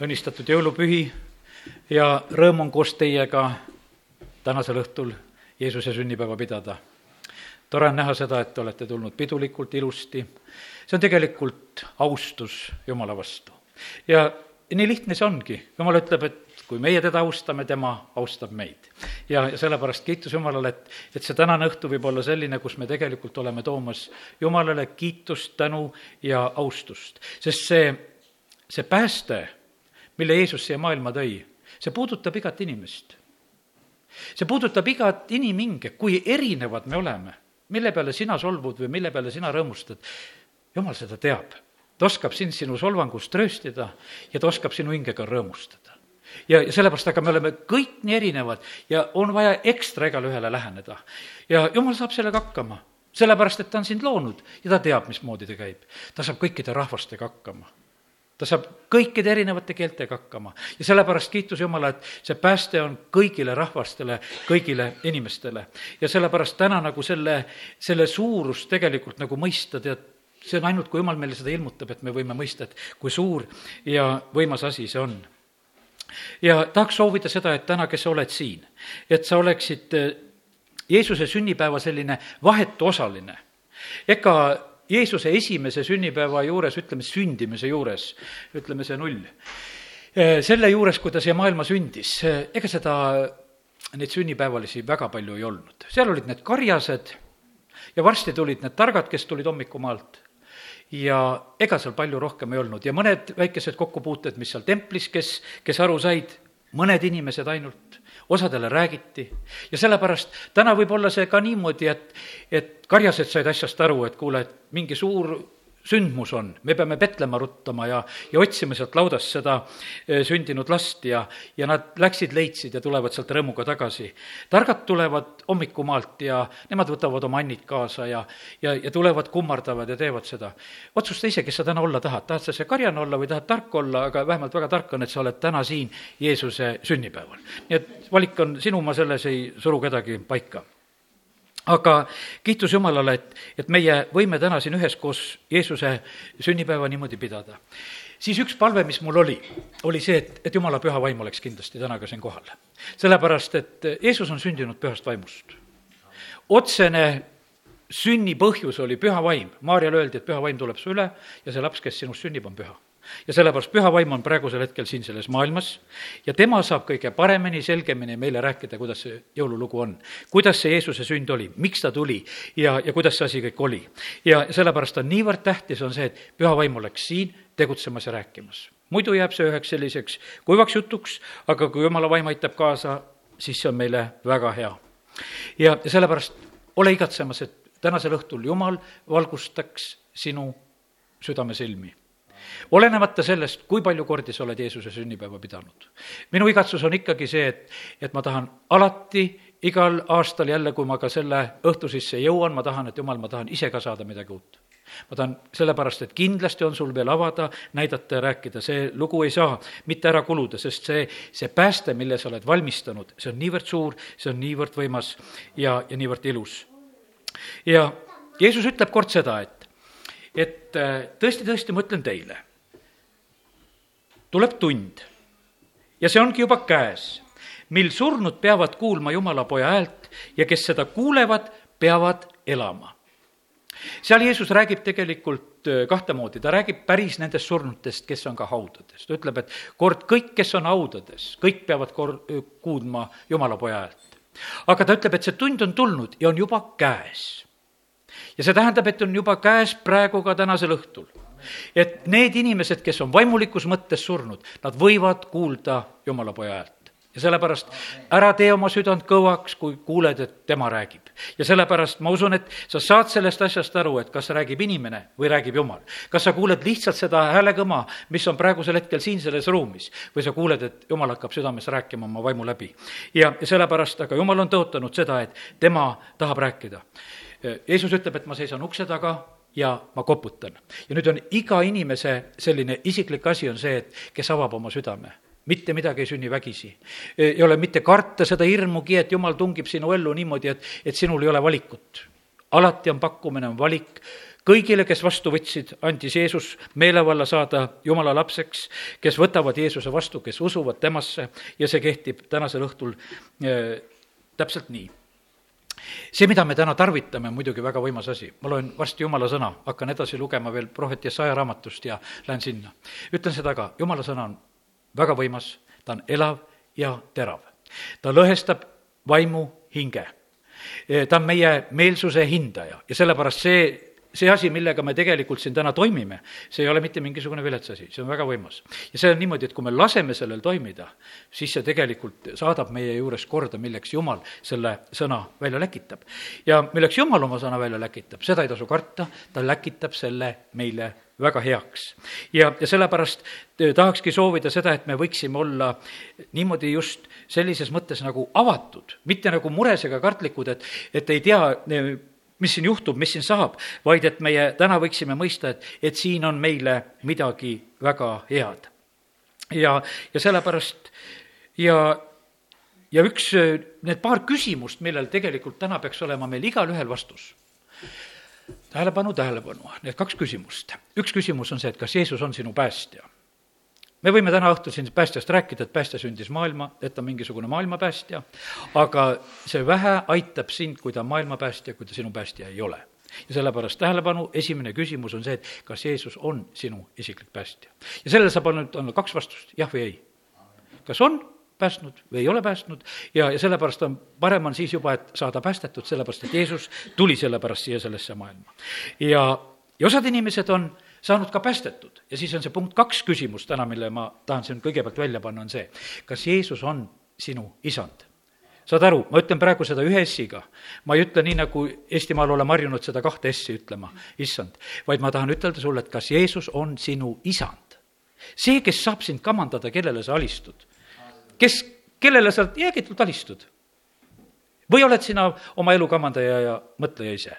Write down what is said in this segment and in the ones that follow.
õnnistatud jõulupühi ja rõõm on koos teiega tänasel õhtul Jeesuse sünnipäeva pidada. tore on näha seda, et te olete tulnud pidulikult, ilusti. see on tegelikult austus Jumala vastu. ja nii lihtne see ongi, Jumal ütleb, et kui meie teda austame, tema austab meid. ja, ja sellepärast kiitus Jumalale, et, et see tänane õhtu võib olla selline, kus me tegelikult oleme toomas Jumalale kiitust, tänu ja austust. sest see, see pääste, mille Jeesus siia maailma tõi, see puudutab igat inimest. see puudutab igat inimhinge, kui erinevad me oleme, mille peale sina solvud või mille peale sina rõõmustad, Jumal seda teab. ta oskab sind sinu solvangust trööstida ja ta oskab sinu hingega rõõmustada ja, ja sellepärast, aga me oleme kõik nii erinevad ja on vaja ekstra igale ühele läheneda. ja jumal saab sellega hakkama, sellepärast et ta on sind loonud ja ta teab, mismoodi ta käib. ta saab kõikide rahvastega hakkama ta saab kõikide erinevate keeltega hakkama ja sellepärast kiitus Jumala, et see pääste on kõigile rahvastele, kõigile inimestele. ja sellepärast täna nagu selle, selle suurust tegelikult nagu mõista, tead, see on ainult, kui Jumal meile seda ilmutab, et me võime mõista, et kui suur ja võimas asi see on ja tahaks soovida seda, et täna, kes sa oled siin, et sa oleksid eh, Jeesuse sünnipäeva selline vahetu osaline. ega Jeesuse esimese sünnipäeva juures, ütleme sündimise juures, ütleme see null, selle juures, kui ta siia maailma sündis, ega seda, neid sünnipäevalisi väga palju ei olnud. seal olid need karjased ja varsti tulid need targad, kes tulid hommikumaalt ja ega seal palju rohkem ei olnud. Ja mõned väikesed kokkupuuted, mis seal templis, kes, kes aru said, mõned inimesed ainult, osadele räägiti. Ja sellepärast täna võib olla see ka niimoodi, et, et karjased said asjast aru, et kuule, et mingi suur sündmus on, me peame Petlema ruttama ja, ja otsima sealt laudast seda eh, sündinud last ja, ja nad läksid, leidsid ja tulevad sealt rõõmuga tagasi. targad tulevad hommikumaalt ja nemad võtavad oma annid kaasa ja, ja, ja tulevad, kummardavad ja teevad seda. otsusta ise, kes sa täna olla tahad, tahad sa see karjane olla või tahad tark olla, aga vähemalt väga tark on, et sa oled täna siin Jeesuse sünnipäeval. nii et valik on sinu, ma selles ei suru kedagi paika aga kiitus Jumalale, et, et meie võime täna siin üheskoos Jeesuse sünnipäeva niimoodi pidada. siis üks palve, mis mul oli, oli see, et, et Jumala püha vaim oleks kindlasti täna ka siin kohal. sellepärast, et Jeesus on sündinud pühast vaimust. otsene sünni põhjus oli püha vaim, Maarjale öeldi, et püha vaim tuleb su üle ja see laps, kes sinust sünnib, on püha ja sellepärast püha vaim on praegusel hetkel siin selles maailmas ja tema saab kõige paremini, selgemini meile rääkida, kuidas see jõululugu on. kuidas see Jeesuse sünd oli, miks ta tuli ja, ja kuidas see asi kõik oli. ja sellepärast on niivõrd tähtis, on see, et püha vaim oleks siin tegutsemas ja rääkimas. muidu jääb see üheks selliseks kuivaks jutuks, aga kui jumala vaim aitab kaasa, siis see on meile väga hea. ja sellepärast ole igatsemas, et tänasel õhtul Jumal valgustaks sinu südamesilmi olenemata sellest, kui palju kordi sa oled Jeesuse sünnipäeva pidanud. minu igatsus on ikkagi see, et, et ma tahan alati igal aastal jälle, kui ma ka selle õhtu sisse jõuan, ma tahan, et jumal, ma tahan ise ka saada midagi uut. ma tahan sellepärast, et kindlasti on sul veel avada, näidata ja rääkida, see lugu ei saa mitte ära kuluda, sest see, see pääste, mille sa oled valmistanud, see on niivõrd suur, see on niivõrd võimas ja, ja niivõrd ilus. ja Jeesus ütleb kord seda, et et äh, tõesti, tõesti, ma ütlen teile, tuleb tund ja see ongi juba käes, mil surnud peavad kuulma Jumala poja häält ja kes seda kuulevad, peavad elama. seal Jeesus räägib tegelikult äh, kahte moodi, ta räägib päris nendest surnutest, kes on ka haudades, ta ütleb, et kord kõik, kes on haudades, kõik peavad kor-, kuulma Jumala poja häält. aga ta ütleb, et see tund on tulnud ja on juba käes ja see tähendab, et on juba käes praegu ka tänasel õhtul. Et need inimesed, kes on vaimulikus mõttes surnud, nad võivad kuulda Jumala poja häält ja sellepärast ära tee oma südant kõvaks, kui kuuled, et tema räägib. ja sellepärast ma usun, et sa saad sellest asjast aru, et kas räägib inimene või räägib Jumal. kas sa kuuled lihtsalt seda häälekõma, mis on praegusel hetkel siin selles ruumis, või sa kuuled, et Jumal hakkab südames rääkima oma vaimu läbi. ja, sellepärast, aga Jumal on tõotanud seda, et tema tahab rääkida Jeesus ütleb, et ma seisan ukse taga ja ma koputan. ja nüüd on iga inimese selline isiklik asi on see, et kes avab oma südame mitte midagi ei sünni vägisi. ei ole mitte karta seda hirmugi, et jumal tungib sinu ellu niimoodi, et, et sinul ei ole valikut. alati on pakkumine, on valik, kõigile, kes vastu võtsid, andis Jeesus meelevalla saada Jumala lapseks, kes võtavad Jeesuse vastu, kes usuvad temasse ja see kehtib tänasel õhtul äh, täpselt nii see, mida me täna tarvitame, on muidugi väga võimas asi. ma loen varsti Jumala sõna, hakkan edasi lugema veel prohvet Jesaja raamatust ja lähen sinna. ütlen seda ka, Jumala sõna on väga võimas, ta on elav ja terav. ta lõhestab vaimu hinge. ta on meie meelsuse hindaja ja sellepärast see see asi, millega me tegelikult siin täna toimime, see ei ole mitte mingisugune vilets asi, see on väga võimas. ja see on niimoodi, et kui me laseme sellel toimida, siis see tegelikult saadab meie juures korda, milleks Jumal selle sõna välja läkitab. ja milleks Jumal oma sõna välja läkitab, seda ei tasu karta, ta läkitab selle meile väga heaks. ja, ja sellepärast eh, tahakski soovida seda, et me võiksime olla niimoodi just sellises mõttes nagu avatud, mitte nagu mures ega kartlikud, et, et ei tea, eh, mis siin juhtub, mis siin saab, vaid et meie täna võiksime mõista, et, et siin on meile midagi väga head. ja, ja sellepärast ja, ja üks, need paar küsimust, millel tegelikult täna peaks olema meil igalühel vastus. tähelepanu, tähelepanu, need kaks küsimust. üks küsimus on see, et kas Jeesus on sinu päästja me võime täna õhtul siin päästjast rääkida, et päästja sündis maailma, et ta mingisugune maailmapäästja, aga see vähe aitab sind, kui ta on maailmapäästja, kui ta sinu päästja ei ole. ja sellepärast tähelepanu, esimene küsimus on see, et kas Jeesus on sinu isiklik päästja. ja sellele saab ainult olla kaks vastust, jah või ei. kas on päästnud või ei ole päästnud ja, ja sellepärast on, parem on siis juba, et saada päästetud, sellepärast et Jeesus tuli sellepärast siia sellesse maailma. ja, ja osad inimesed on äh, saanud ka päästetud ja siis on see punkt kaks küsimus täna, mille ma tahan siin kõigepealt välja panna, on see, kas Jeesus on sinu isand? saad aru, ma ütlen praegu seda ühe S-iga, ma ei ütle nii, nagu Eestimaal oleme harjunud seda kahte S-i ütlema, issand, vaid ma tahan ütelda sulle, et kas Jeesus on sinu isand. see, kes saab sind kamandada, kellele sa alistud. kes, kellele sa jäägitult alistud? või oled sina oma elu kamandaja ja mõtleja ise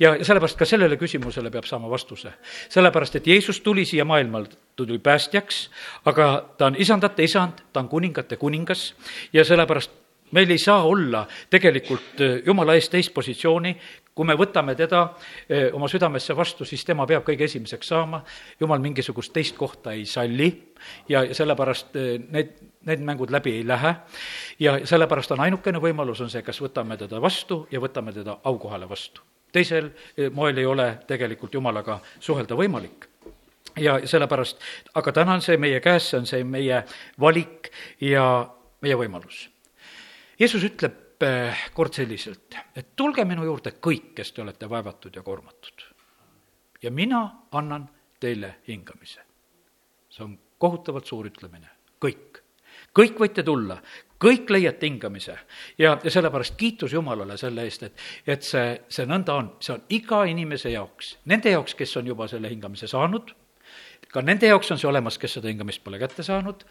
ja sellepärast ka sellele küsimusele peab saama vastuse. sellepärast, et Jeesus tuli siia maailma, tuli päästjaks, aga ta on isandate isand, ta on kuningate kuningas ja sellepärast meil ei saa olla tegelikult eh, Jumala ees teist positsiooni, kui me võtame teda eh, oma südamesse vastu, siis tema peab kõige esimeseks saama, Jumal mingisugust teist kohta ei salli ja sellepärast eh, need, need mängud läbi ei lähe. Ja sellepärast on ainukene võimalus, on see, kas võtame teda vastu ja võtame teda aukohale vastu teisel eh, moel ei ole tegelikult Jumalaga suhelda võimalik ja sellepärast, aga täna on see meie käes, see on see meie valik ja meie võimalus. Jeesus ütleb eh, kord selliselt, et tulge minu juurde kõik, kes te olete vaevatud ja koormatud. ja mina annan teile hingamise. see on kohutavalt suur ütlemine, kõik. Kõik võite tulla, kõik leiate hingamise ja, ja sellepärast kiitus Jumalale selle eest, et, et see, see nõnda on, see on iga inimese jaoks, nende jaoks, kes on juba selle hingamise saanud, ka nende jaoks on see olemas, kes seda hingamist pole kätte saanud,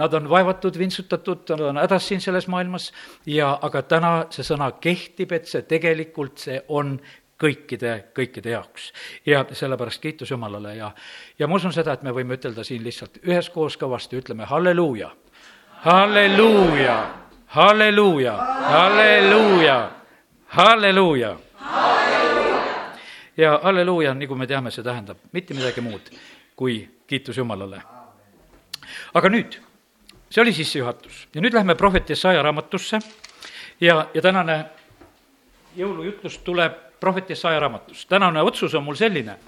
nad on vaevatud, vintsutatud, nad on hädas siin selles maailmas. Ja aga täna see sõna kehtib, et see tegelikult, see on kõikide, kõikide jaoks. ja sellepärast kiitus Jumalale. Ja, ja ma usun seda, et me võime ütelda siin lihtsalt üheskoos kõvasti, ütleme halleluuja halleluuja, halleluuja, halleluuja, halleluuja. ja halleluuja, nagu me teame, see tähendab mitte midagi muud kui kiitus Jumalale. aga nüüd, see oli sissejuhatus ja nüüd lähme prohvet Jesaja raamatusse ja, ja tänane jõulujutlus tuleb prohvet Jesaja raamatust. tänane otsus on mul selline,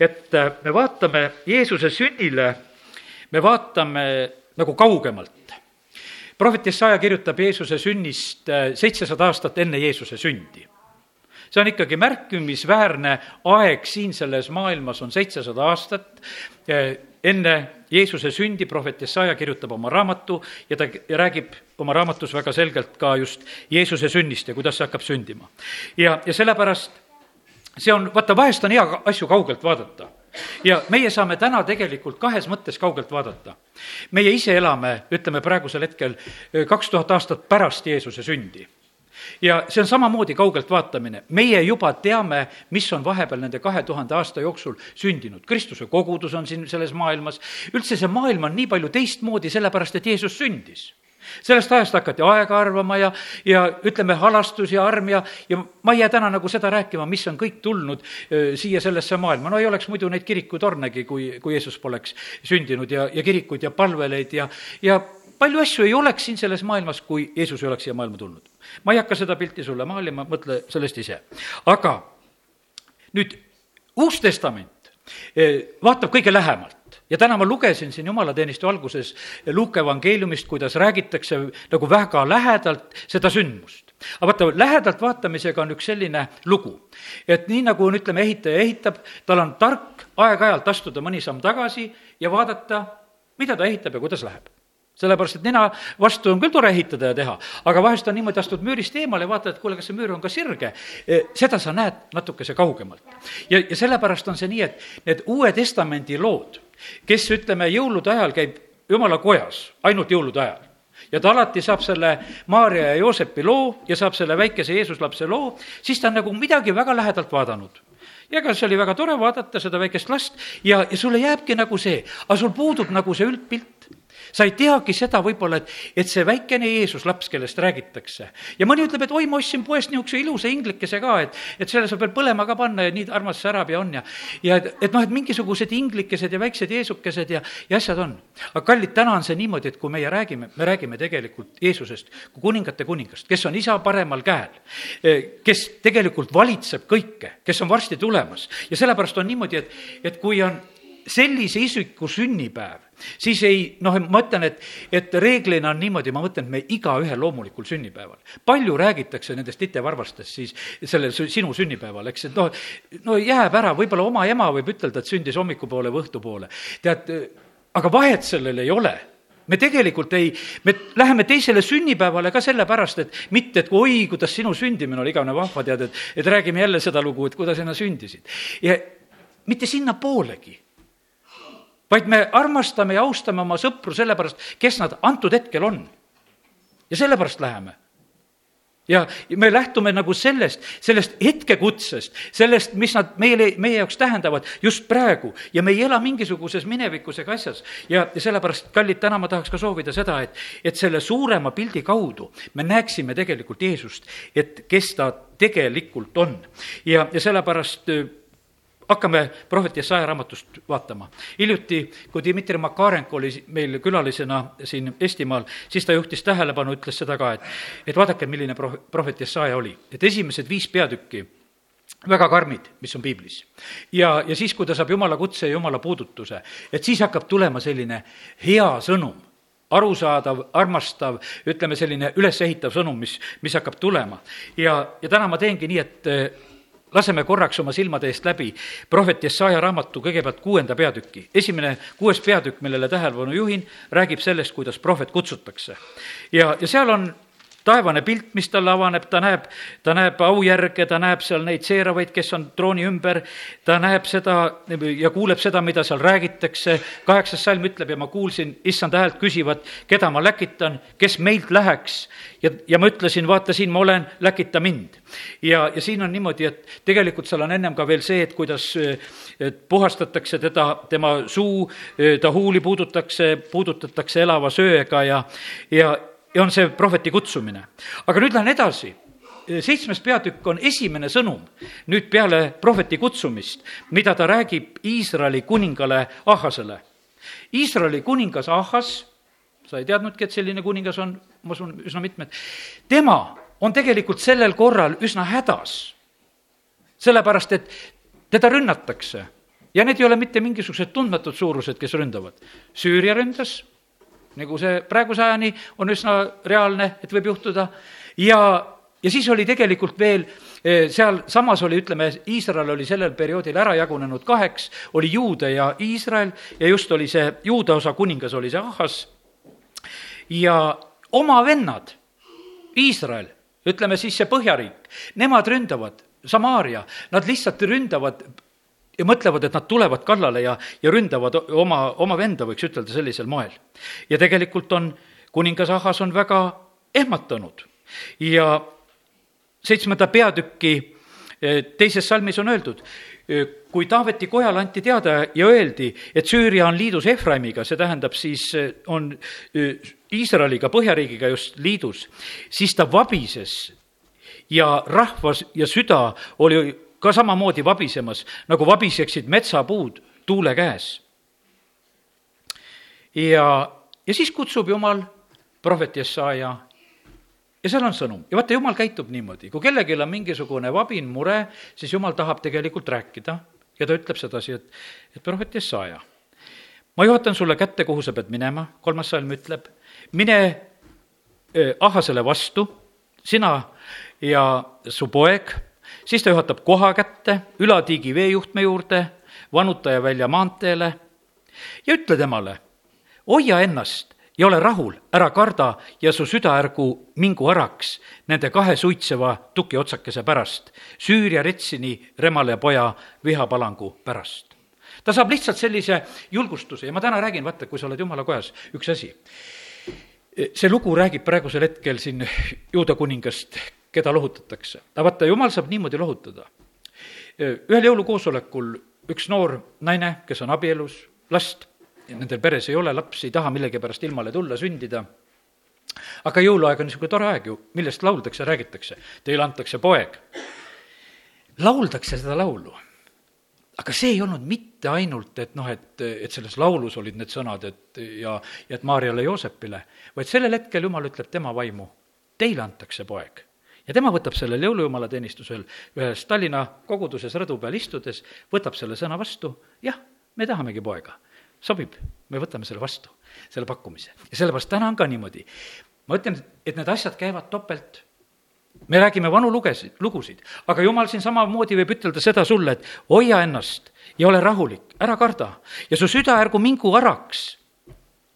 et me vaatame Jeesuse sünnile, me vaatame nagu kaugemalt prohvet Jesaja kirjutab Jeesuse sünnist äh, seitsesada aastat enne Jeesuse sündi. see on ikkagi märkimisväärne aeg siin selles maailmas, on seitsesada aastat äh, enne Jeesuse sündi prohvet Jesaja kirjutab oma raamatu ja ta räägib oma raamatus väga selgelt ka just Jeesuse sünnist ja kuidas see hakkab sündima. ja, ja sellepärast see on, vaata, vahest on hea asju kaugelt vaadata ja meie saame täna tegelikult kahes mõttes kaugelt vaadata. meie ise elame, ütleme praegusel hetkel, eh, kaks tuhat aastat pärast Jeesuse sündi ja see on samamoodi kaugelt vaatamine. meie juba teame, mis on vahepeal nende kahe tuhande aasta jooksul sündinud. Kristuse kogudus on siin selles maailmas, üldse see maailm on nii palju teistmoodi, sellepärast et Jeesus sündis sellest ajast hakati aega arvama ja, ja ütleme, halastus ja arm ja, ja ma ei jää täna nagu seda rääkima, mis on kõik tulnud siia sellesse maailma, no ei oleks muidu neid kirikutornegi, kui, kui Jeesus poleks sündinud ja, ja kirikuid ja palveleid ja, ja palju asju ei oleks siin selles maailmas, kui Jeesus ei oleks siia maailma tulnud. ma ei hakka seda pilti sulle maalima, mõtle sellest ise. aga nüüd Uus Testament vaatab kõige lähemalt ja täna ma lugesin siin jumalateenistuse alguses Luuke evangeeliumist, kuidas räägitakse nagu väga lähedalt seda sündmust. aga vaata, lähedalt vaatamisega on üks selline lugu, et nii nagu on, ütleme, ehitaja ehitab, tal on tark aeg-ajalt astuda mõni samm tagasi ja vaadata, mida ta ehitab ja kuidas läheb sellepärast, et nina vastu on küll tore ehitada ja teha, aga vahest on niimoodi, astud müürist eemale ja vaatad, et kuule, kas see müür on ka sirge. seda sa näed natukese kaugemalt. ja, ja sellepärast on see nii, et need Uue Testamendi lood, kes ütleme, jõulude ajal käib jumala kojas, ainult jõulude ajal, ja ta alati saab selle Maarja ja Joosepi loo ja saab selle väikese Jeesuslapse loo, siis ta on nagu midagi väga lähedalt vaadanud. Ja ega see oli väga tore vaadata seda väikest last ja, ja sulle jääbki nagu see, aga sul puudub nagu see üldpilt sa ei teagi seda võib-olla, et, et see väikene Jeesus laps, kellest räägitakse. ja mõni ütleb, et oi, ma ostsin poest niisuguse ilusa inglikese ka, et, et selle saab veel põlema ka panna ja nii armas särab ja on ja, ja et, et noh, et mingisugused inglikesed ja väiksed Jeesukesed ja, ja asjad on. aga kallid, täna on see niimoodi, et kui meie räägime, me räägime tegelikult Jeesusest kui kuningate kuningast, kes on isa paremal käel, eh, kes tegelikult valitseb kõike, kes on varsti tulemas ja sellepärast on niimoodi, et, et kui on sellise isiku sünnipäev, siis ei, noh, ma ütlen, et, et reeglina on niimoodi, ma mõtlen, et me igaühel loomulikul sünnipäeval. palju räägitakse nendest itevarvastest siis sellel sinu sünnipäeval, eks, et noh, no jääb ära, võib-olla oma ema võib ütelda, et sündis hommikupoole või õhtupoole. tead, aga vahet sellel ei ole me tegelikult ei, me läheme teisele sünnipäevale ka sellepärast, et mitte, et oi, kuidas sinu sündimine oli igavene vahva, tead, et, et räägime jälle seda lugu, et kuidas sina sündisid. ja mitte sinnapoolegi vaid me armastame ja austame oma sõpru sellepärast, kes nad antud hetkel on. ja sellepärast läheme ja me lähtume nagu sellest, sellest hetkekutsest, sellest, mis nad meile, meie jaoks tähendavad just praegu ja me ei ela mingisuguses minevikus ega asjas. ja, ja sellepärast, kallid, täna ma tahaks ka soovida seda, et, et selle suurema pildi kaudu me näeksime tegelikult Jeesust, et kes ta tegelikult on. ja, ja sellepärast hakkame prohvet Jesaja raamatust vaatama. hiljuti, kui Dmitri Makarenko oli meil külalisena siin Eestimaal, siis ta juhtis tähelepanu, ütles seda ka, et, et vaadake, milline proh-, prohvet Jesaja oli. et esimesed viis peatükki, väga karmid, mis on piiblis. ja, ja siis, kui ta saab jumala kutse ja jumala puudutuse, et siis hakkab tulema selline hea sõnum arusaadav, armastav, ütleme selline ülesehitav sõnum, mis, mis hakkab tulema. ja, ja täna ma teengi nii, et laseme korraks oma silmade eest läbi prohvet Jesaja raamatu kõigepealt kuuenda peatüki. esimene, kuues peatükk, millele tähelepanu juhin, räägib sellest, kuidas prohvet kutsutakse. ja, ja seal on taevane pilt, mis talle avaneb, ta näeb, ta näeb aujärge, ta näeb seal neid seeravaid, kes on trooni ümber, ta näeb seda ja kuuleb seda, mida seal räägitakse. kaheksas salm ütleb ja ma kuulsin issand häält küsivat, keda ma läkitan, kes meilt läheks. ja, ja ma ütlesin, vaata, siin ma olen, läkita mind. ja, ja siin on niimoodi, et tegelikult seal on ennem ka veel see, et kuidas et puhastatakse teda, tema suu, ta huuli puudutakse, puudutatakse elava söega ja, ja ja on see prohveti kutsumine. aga nüüd lähen edasi seitsmes peatükk on esimene sõnum nüüd peale prohveti kutsumist, mida ta räägib Iisraeli kuningale Ahasele. Iisraeli kuningas Ahas, sa ei teadnudki, et selline kuningas on, ma usun, üsna mitmed, tema on tegelikult sellel korral üsna hädas. sellepärast, et teda rünnatakse ja need ei ole mitte mingisugused tundmatud suurused, kes ründavad. Süüria ründas nagu see praeguse ajani on üsna reaalne, et võib juhtuda, ja, ja siis oli tegelikult veel eh, sealsamas oli, ütleme, Iisrael oli sellel perioodil ära jagunenud kaheks, oli Juude ja Iisrael ja just oli see Juuda osa kuningas oli see Ahas. Ja oma vennad, Iisrael, ütleme siis see Põhjariik, nemad ründavad Samaaria, nad lihtsalt ründavad ja mõtlevad, et nad tulevad kallale ja, ja ründavad oma, oma venda, võiks ütelda sellisel moel. ja tegelikult on, kuningas Ahas on väga ehmatanud ja seitsmenda peatüki eh, teises salmis on öeldud, kui Taaveti kojale anti teada ja öeldi, et Süüria on liidus Efraimiga, see tähendab siis on Iisraeliga, Põhjariigiga just liidus, siis ta vabises ja rahvas ja süda oli ka samamoodi vabisemas, nagu vabiseksid metsapuud tuule käes. ja, ja siis kutsub Jumal prohvet Jesaja ja seal on sõnum. Ja vaata, Jumal käitub niimoodi, kui kellelgi on mingisugune vabin, mure, siis Jumal tahab tegelikult rääkida. Ja ta ütleb sedasi, et, et prohvet Jesaja, ma juhatan sulle kätte, kuhu sa pead minema, kolmas salm ütleb, mine Ahasele vastu, sina ja su poeg, siis ta juhatab koha kätte Ülatiigi veejuhtme juurde, Vanutaja välja maanteele ja ütle temale, hoia ennast ja ole rahul, ära karda ja su süda ärgu mingu äraks nende kahe suitseva tukiotsakese pärast, Süüria Retsini Remale poja vihapalangu pärast. ta saab lihtsalt sellise julgustuse ja ma täna räägin, vaata, kui sa oled jumala kojas, üks asi. see lugu räägib praegusel hetkel siin juuda kuningast, keda lohutatakse. aga vaata, jumal saab niimoodi lohutada. ühel jõulukoosolekul üks noor naine, kes on abielus, last nendel peres ei ole, laps ei taha millegipärast ilmale tulla, sündida. aga jõuluaeg on niisugune tore aeg ju, millest lauldakse, räägitakse. Teile antakse poeg. lauldakse seda laulu. aga see ei olnud mitte ainult, et noh, et, et selles laulus olid need sõnad, et ja, ja et Maarjale Joosepile, vaid sellel hetkel Jumal ütleb tema vaimu, teile antakse poeg ja tema võtab sellel jõulujumala teenistusel ühes Tallinna koguduses rõdu peal istudes, võtab selle sõna vastu, jah, me tahamegi poega sobib, me võtame selle vastu, selle pakkumise. ja sellepärast täna on ka niimoodi. ma ütlen, et need asjad käivad topelt. me räägime vanu lugesid, lugusid, aga jumal siin samamoodi võib ütelda seda sulle, et hoia ennast ja ole rahulik, ära karda ja su süda ärgu mingu araks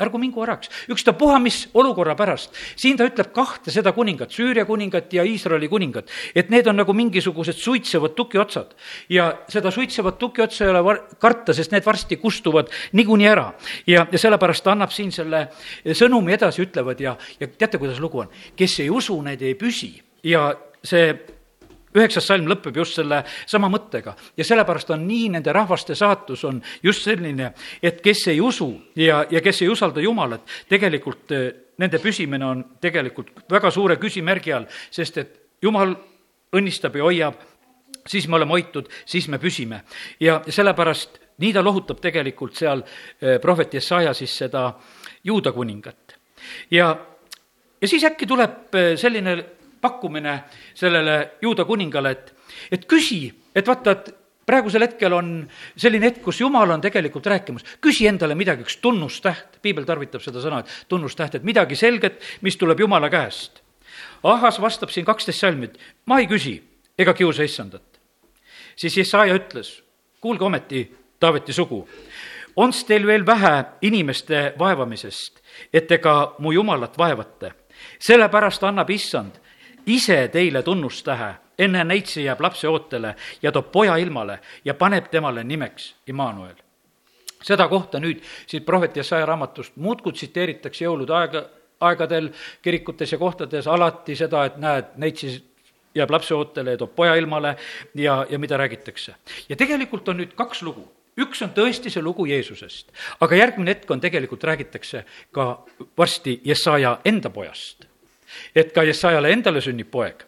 ärgu mingu äraks, ükstapuha mis olukorra pärast. siin ta ütleb kahte seda kuningat, Süüria kuningat ja Iisraeli kuningat, et need on nagu mingisugused suitsevad tukiotsad. ja seda suitsevat tukiotsa ei ole var-, karta, sest need varsti kustuvad niikuinii ära. ja, ja sellepärast ta annab siin selle sõnumi edasi, ütlevad ja, ja teate, kuidas lugu on? kes ei usu, need ei püsi ja see üheksas salm lõpeb just selle sama mõttega ja sellepärast on nii, nende rahvaste saatus on just selline, et kes ei usu ja, ja kes ei usalda Jumalat, tegelikult eh, nende püsimine on tegelikult väga suure küsimärgi all, sest et Jumal õnnistab ja hoiab, siis me oleme hoitud, siis me püsime. ja sellepärast nii ta lohutab tegelikult seal eh, prohvet Jesaja siis seda juuda kuningat. ja, ja siis äkki tuleb eh, selline pakkumine sellele juuda kuningale, et, et küsi, et vaata, et praegusel hetkel on selline hetk, kus Jumal on tegelikult rääkimas, küsi endale midagi, üks tunnustäht, piibel tarvitab seda sõna, et tunnustäht, et midagi selget, mis tuleb Jumala käest. Ahas vastab siin kaksteist salmit, ma ei küsi ega kiusa issandat. siis Jesaja ütles, kuulge ometi, Taaveti sugu, on's teil veel vähe inimeste vaevamisest, et te ka mu Jumalat vaevate? sellepärast annab issand ise teile tunnustähe, enne neitsi jääb lapse ootele ja toob poja ilmale ja paneb temale nimeks Immanuel. seda kohta nüüd siit prohvet Jesaja raamatust muudkui tsiteeritakse jõulude aega, aegadel kirikutes ja kohtades alati seda, et näed, neitsi jääb lapse ootele ja toob poja ilmale ja, ja mida räägitakse. ja tegelikult on nüüd kaks lugu üks on tõesti see lugu Jeesusest, aga järgmine hetk on tegelikult, räägitakse ka varsti Jesaja enda pojast et ka Jesajale endale sünnib poeg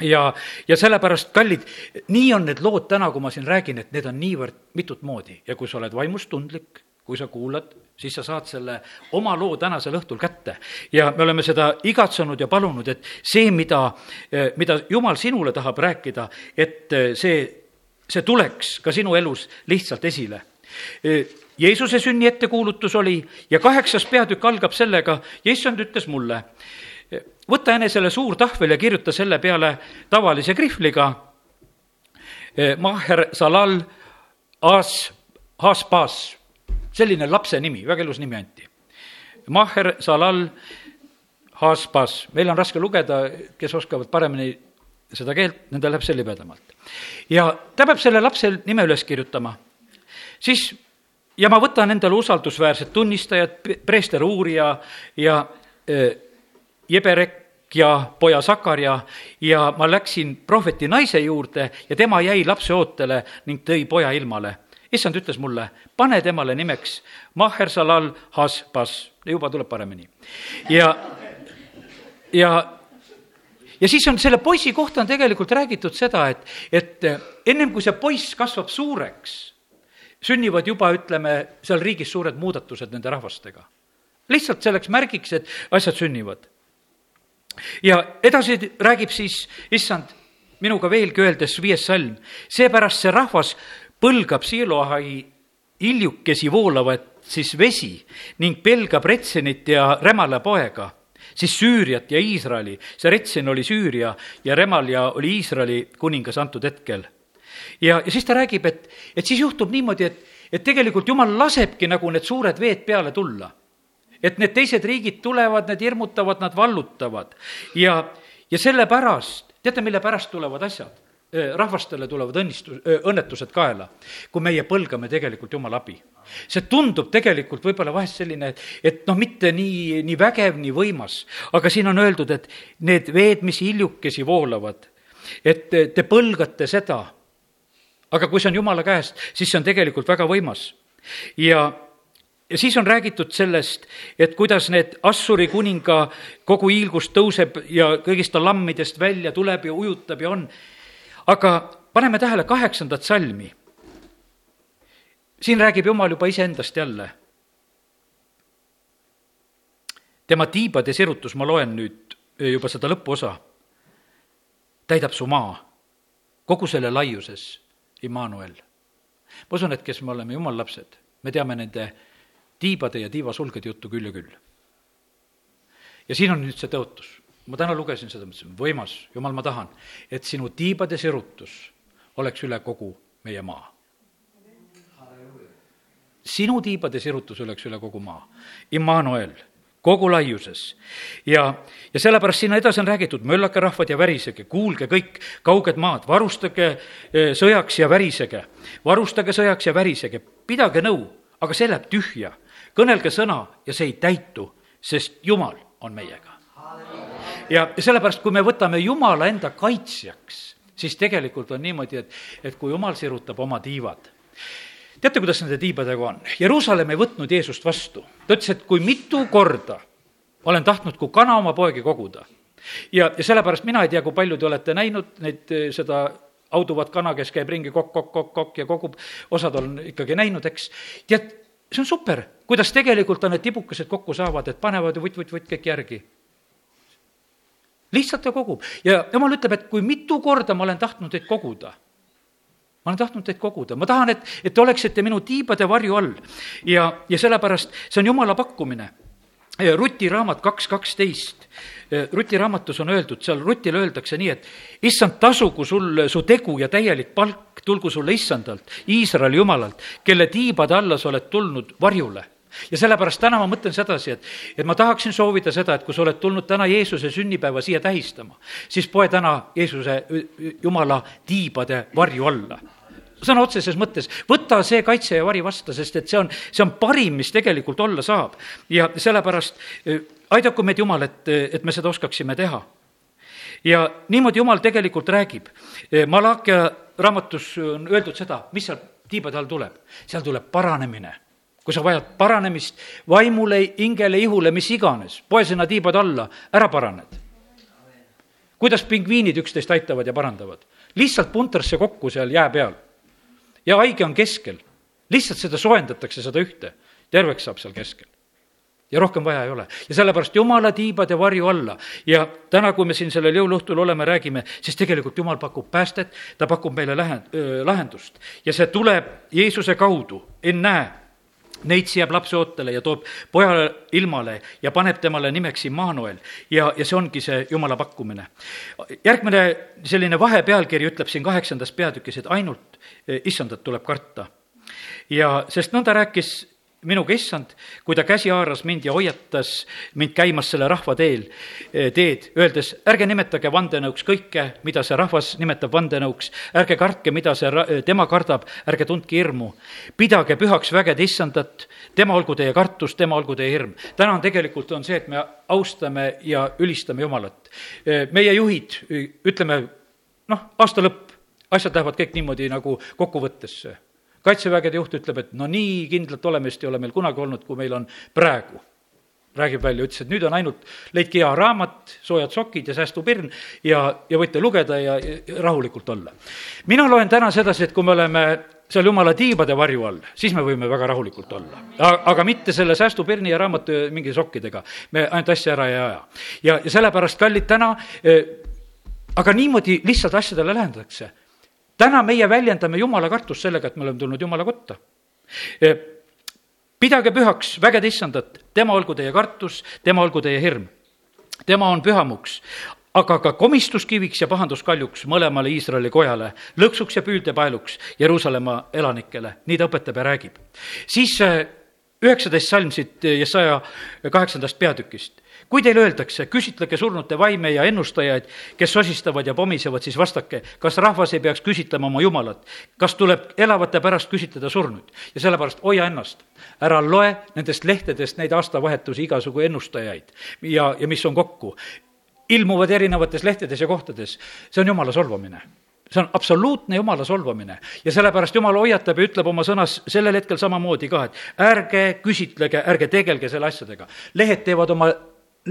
ja, ja sellepärast, kallid, nii on need lood täna, kui ma siin räägin, et need on niivõrd mitut moodi ja kui sa oled vaimustundlik, kui sa kuulad, siis sa saad selle oma loo tänasel õhtul kätte. ja me oleme seda igatsenud ja palunud, et see, mida, mida Jumal sinule tahab rääkida, et see, see tuleks ka sinu elus lihtsalt esile. Jeesuse sünni ettekuulutus oli ja kaheksas peatükk algab sellega, ja issand ütles mulle, võta enesele suur tahvel ja kirjuta selle peale tavalise krihvliga eh, Maher Salal As, Haspas, selline lapse nimi, väga ilus nimi anti. Maher Salal Haspas, meil on raske lugeda, kes oskavad paremini seda keelt, nendel läheb see libedamalt. ja ta peab selle lapse nime üles kirjutama. siis, ja ma võtan endale usaldusväärsed tunnistajad, preester uurija ja, ja Jeberek ja poja Sakarja ja ma läksin prohveti naise juurde ja tema jäi lapseootele ning tõi poja ilmale. issand ütles mulle, pane temale nimeks Mahersalal Hasbas, juba tuleb paremini. ja, ja ja siis on selle poisi kohta on tegelikult räägitud seda, et, et ennem kui see poiss kasvab suureks, sünnivad juba, ütleme, seal riigis suured muudatused nende rahvastega. lihtsalt selleks märgiks, et asjad sünnivad ja edasi räägib siis, issand, minuga veelgi öeldes viies salm, seepärast see rahvas põlgab Siilohai hiljukesi voolavat siis vesi ning pelgab Retsenit ja Rämala poega, siis Süüriat ja Iisraeli. see Retsen oli Süüria ja Remalja oli Iisraeli kuningas antud hetkel. ja, ja siis ta räägib, et, et siis juhtub niimoodi, et, et tegelikult jumal lasebki nagu need suured veed peale tulla et need teised riigid tulevad, need hirmutavad, nad vallutavad ja, ja sellepärast, teate, mille pärast tulevad asjad? rahvastele tulevad õnnistus, õnnetused kaela, kui meie põlgame tegelikult Jumala abi. see tundub tegelikult võib-olla vahest selline, et, et noh, mitte nii, nii vägev, nii võimas, aga siin on öeldud, et need veed, mis hiljukesi voolavad, et te põlgate seda. aga kui see on Jumala käest, siis see on tegelikult väga võimas. ja ja siis on räägitud sellest, et kuidas need Assuri kuninga kogu hiilgus tõuseb ja kõigist ta lammidest välja tuleb ja ujutab ja on. aga paneme tähele kaheksandat salmi. siin räägib Jumal juba iseendast jälle. tema tiibade sirutus, ma loen nüüd juba seda lõpuosa, täidab su maa kogu selle laiuses, Immanuel. ma usun, et kes me oleme jumala lapsed, me teame nende tiibade ja tiivasulgede juttu küll ja küll. ja siin on nüüd see tõotus. ma täna lugesin seda, mõtlesin, võimas, jumal, ma tahan, et sinu tiibade sirutus oleks üle kogu meie maa. sinu tiibade sirutus oleks üle kogu maa. Immanuel kogu laiuses. ja, ja sellepärast sinna edasi on räägitud, möllake rahvad ja värisege, kuulge kõik kauged maad, varustage eh, sõjaks ja värisege. varustage sõjaks ja värisege, pidage nõu, aga see läheb tühja kõnelge sõna ja see ei täitu, sest Jumal on meiega. ja sellepärast, kui me võtame Jumala enda kaitsjaks, siis tegelikult on niimoodi, et, et kui Jumal sirutab oma tiivad, teate, kuidas nende tiibadega on? Jeruusalemm ei võtnud Jeesust vastu. ta ütles, et kui mitu korda olen tahtnud kui kana oma poegi koguda. ja, ja sellepärast mina ei tea, kui palju te olete näinud neid, seda auduvat kana, kes käib ringi kokk, kokk, kokk, kokk ja kogub, osad on ikkagi näinud, eks. tead, see on super, kuidas tegelikult need tibukesed kokku saavad, et panevad ju vutt-vutt-vutt kõik järgi. lihtsalt ta kogub ja jumal ütleb, et kui mitu korda ma olen tahtnud teid koguda, ma olen tahtnud teid koguda, ma tahan, et, et te oleksite minu tiibade varju all ja, ja sellepärast see on jumala pakkumine. Ruti raamat kaks kaksteist, Ruti raamatus on öeldud, seal Rutile öeldakse nii, et issand, tasugu sul su tegu ja täielik palk tulgu sulle issandalt, Iisraeli jumalalt, kelle tiibade alla sa oled tulnud varjule. Ja sellepärast täna ma mõtlen sedasi, et, et ma tahaksin soovida seda, et kui sa oled tulnud täna Jeesuse sünnipäeva siia tähistama, siis poe täna Jeesuse, Jumala tiibade varju alla sõna otseses mõttes, võta see kaitse ja vari vastu, sest et see on, see on parim, mis tegelikult olla saab. ja sellepärast aidaku meid Jumal, et, et me seda oskaksime teha. ja niimoodi Jumal tegelikult räägib. Malakia raamatus on öeldud seda, mis seal tiibade all tuleb. seal tuleb paranemine. kui sa vajad paranemist vaimule, hingele, ihule, mis iganes, poe sinna tiibade alla, ära paraned. kuidas pingviinid üksteist aitavad ja parandavad? lihtsalt puntrasse kokku seal jää peal. Ja haige on keskel. lihtsalt seda soojendatakse, seda ühte. terveks saab seal keskel ja rohkem vaja ei ole. ja sellepärast Jumala tiibade varju alla ja täna, kui me siin sellel jõuluõhtul oleme, räägime, siis tegelikult Jumal pakub päästet, ta pakub meile lähe-, lahendust. ja see tuleb Jeesuse kaudu, ennäe, neitsi jääb lapse ootele ja toob poja ilmale ja paneb temale nimeks Immanuel. ja, ja see ongi see Jumala pakkumine. järgmine selline vahepealkiri ütleb siin kaheksandas peatükis, et ainult issandat tuleb karta. ja sest nõnda rääkis minuga issand, kui ta käsi haaras mind ja hoiatas mind käimas selle rahva teel, teed, öeldes, ärge nimetage vandenõuks kõike, mida see rahvas nimetab vandenõuks, ärge kartke, mida see tema kardab, ärge tundke hirmu. pidage pühaks vägede issandat, tema olgu teie kartus, tema olgu teie hirm. täna on tegelikult, on see, et me austame ja ülistame Jumalat. meie juhid, ütleme, noh, aasta lõpp, asjad lähevad kõik niimoodi nagu kokkuvõttesse kaitsevägede juht ütleb, et no nii kindlat olemist ei ole meil kunagi olnud, kui meil on praegu. räägib välja, ütles, et nüüd on ainult, leidke hea raamat, soojad sokid ja säästupirn ja, ja võite lugeda ja, ja rahulikult olla. mina loen täna sedasi, et kui me oleme seal jumala tiibade varju all, siis me võime väga rahulikult olla. aga mitte selle säästupirni ja raamatu mingi sokkidega. me ainult asja ära ei aja. ja, ja sellepärast, kallid, täna eh, aga niimoodi lihtsalt asjadele lähendatakse täna meie väljendame jumala kartust sellega, et me oleme tulnud jumala kotta. E, pidage pühaks vägede issandat, tema olgu teie kartus, tema olgu teie hirm. tema on pühamuks, aga ka komistuskiviks ja pahanduskaljuks mõlemale Iisraeli kojale, lõksuks ja püüldepaeluks Jeruusalemma elanikele, nii ta õpetab ja räägib. siis e, üheksateist salm siit Jesaja kaheksandast peatükist kui teile öeldakse, küsitlege surnute vaime ja ennustajaid, kes sosistavad ja pomisevad, siis vastake, kas rahvas ei peaks küsitlema oma jumalat? kas tuleb elavate pärast küsitleda surnuid? ja sellepärast hoia ennast, ära loe nendest lehtedest neid aastavahetusi igasugu ennustajaid ja, ja mis on kokku. ilmuvad erinevates lehtedes ja kohtades, see on jumala solvamine see on absoluutne jumala solvamine ja sellepärast jumal hoiatab ja ütleb oma sõnas sellel hetkel samamoodi ka, et ärge küsitlege, ärge tegelge selle asjadega. lehed teevad oma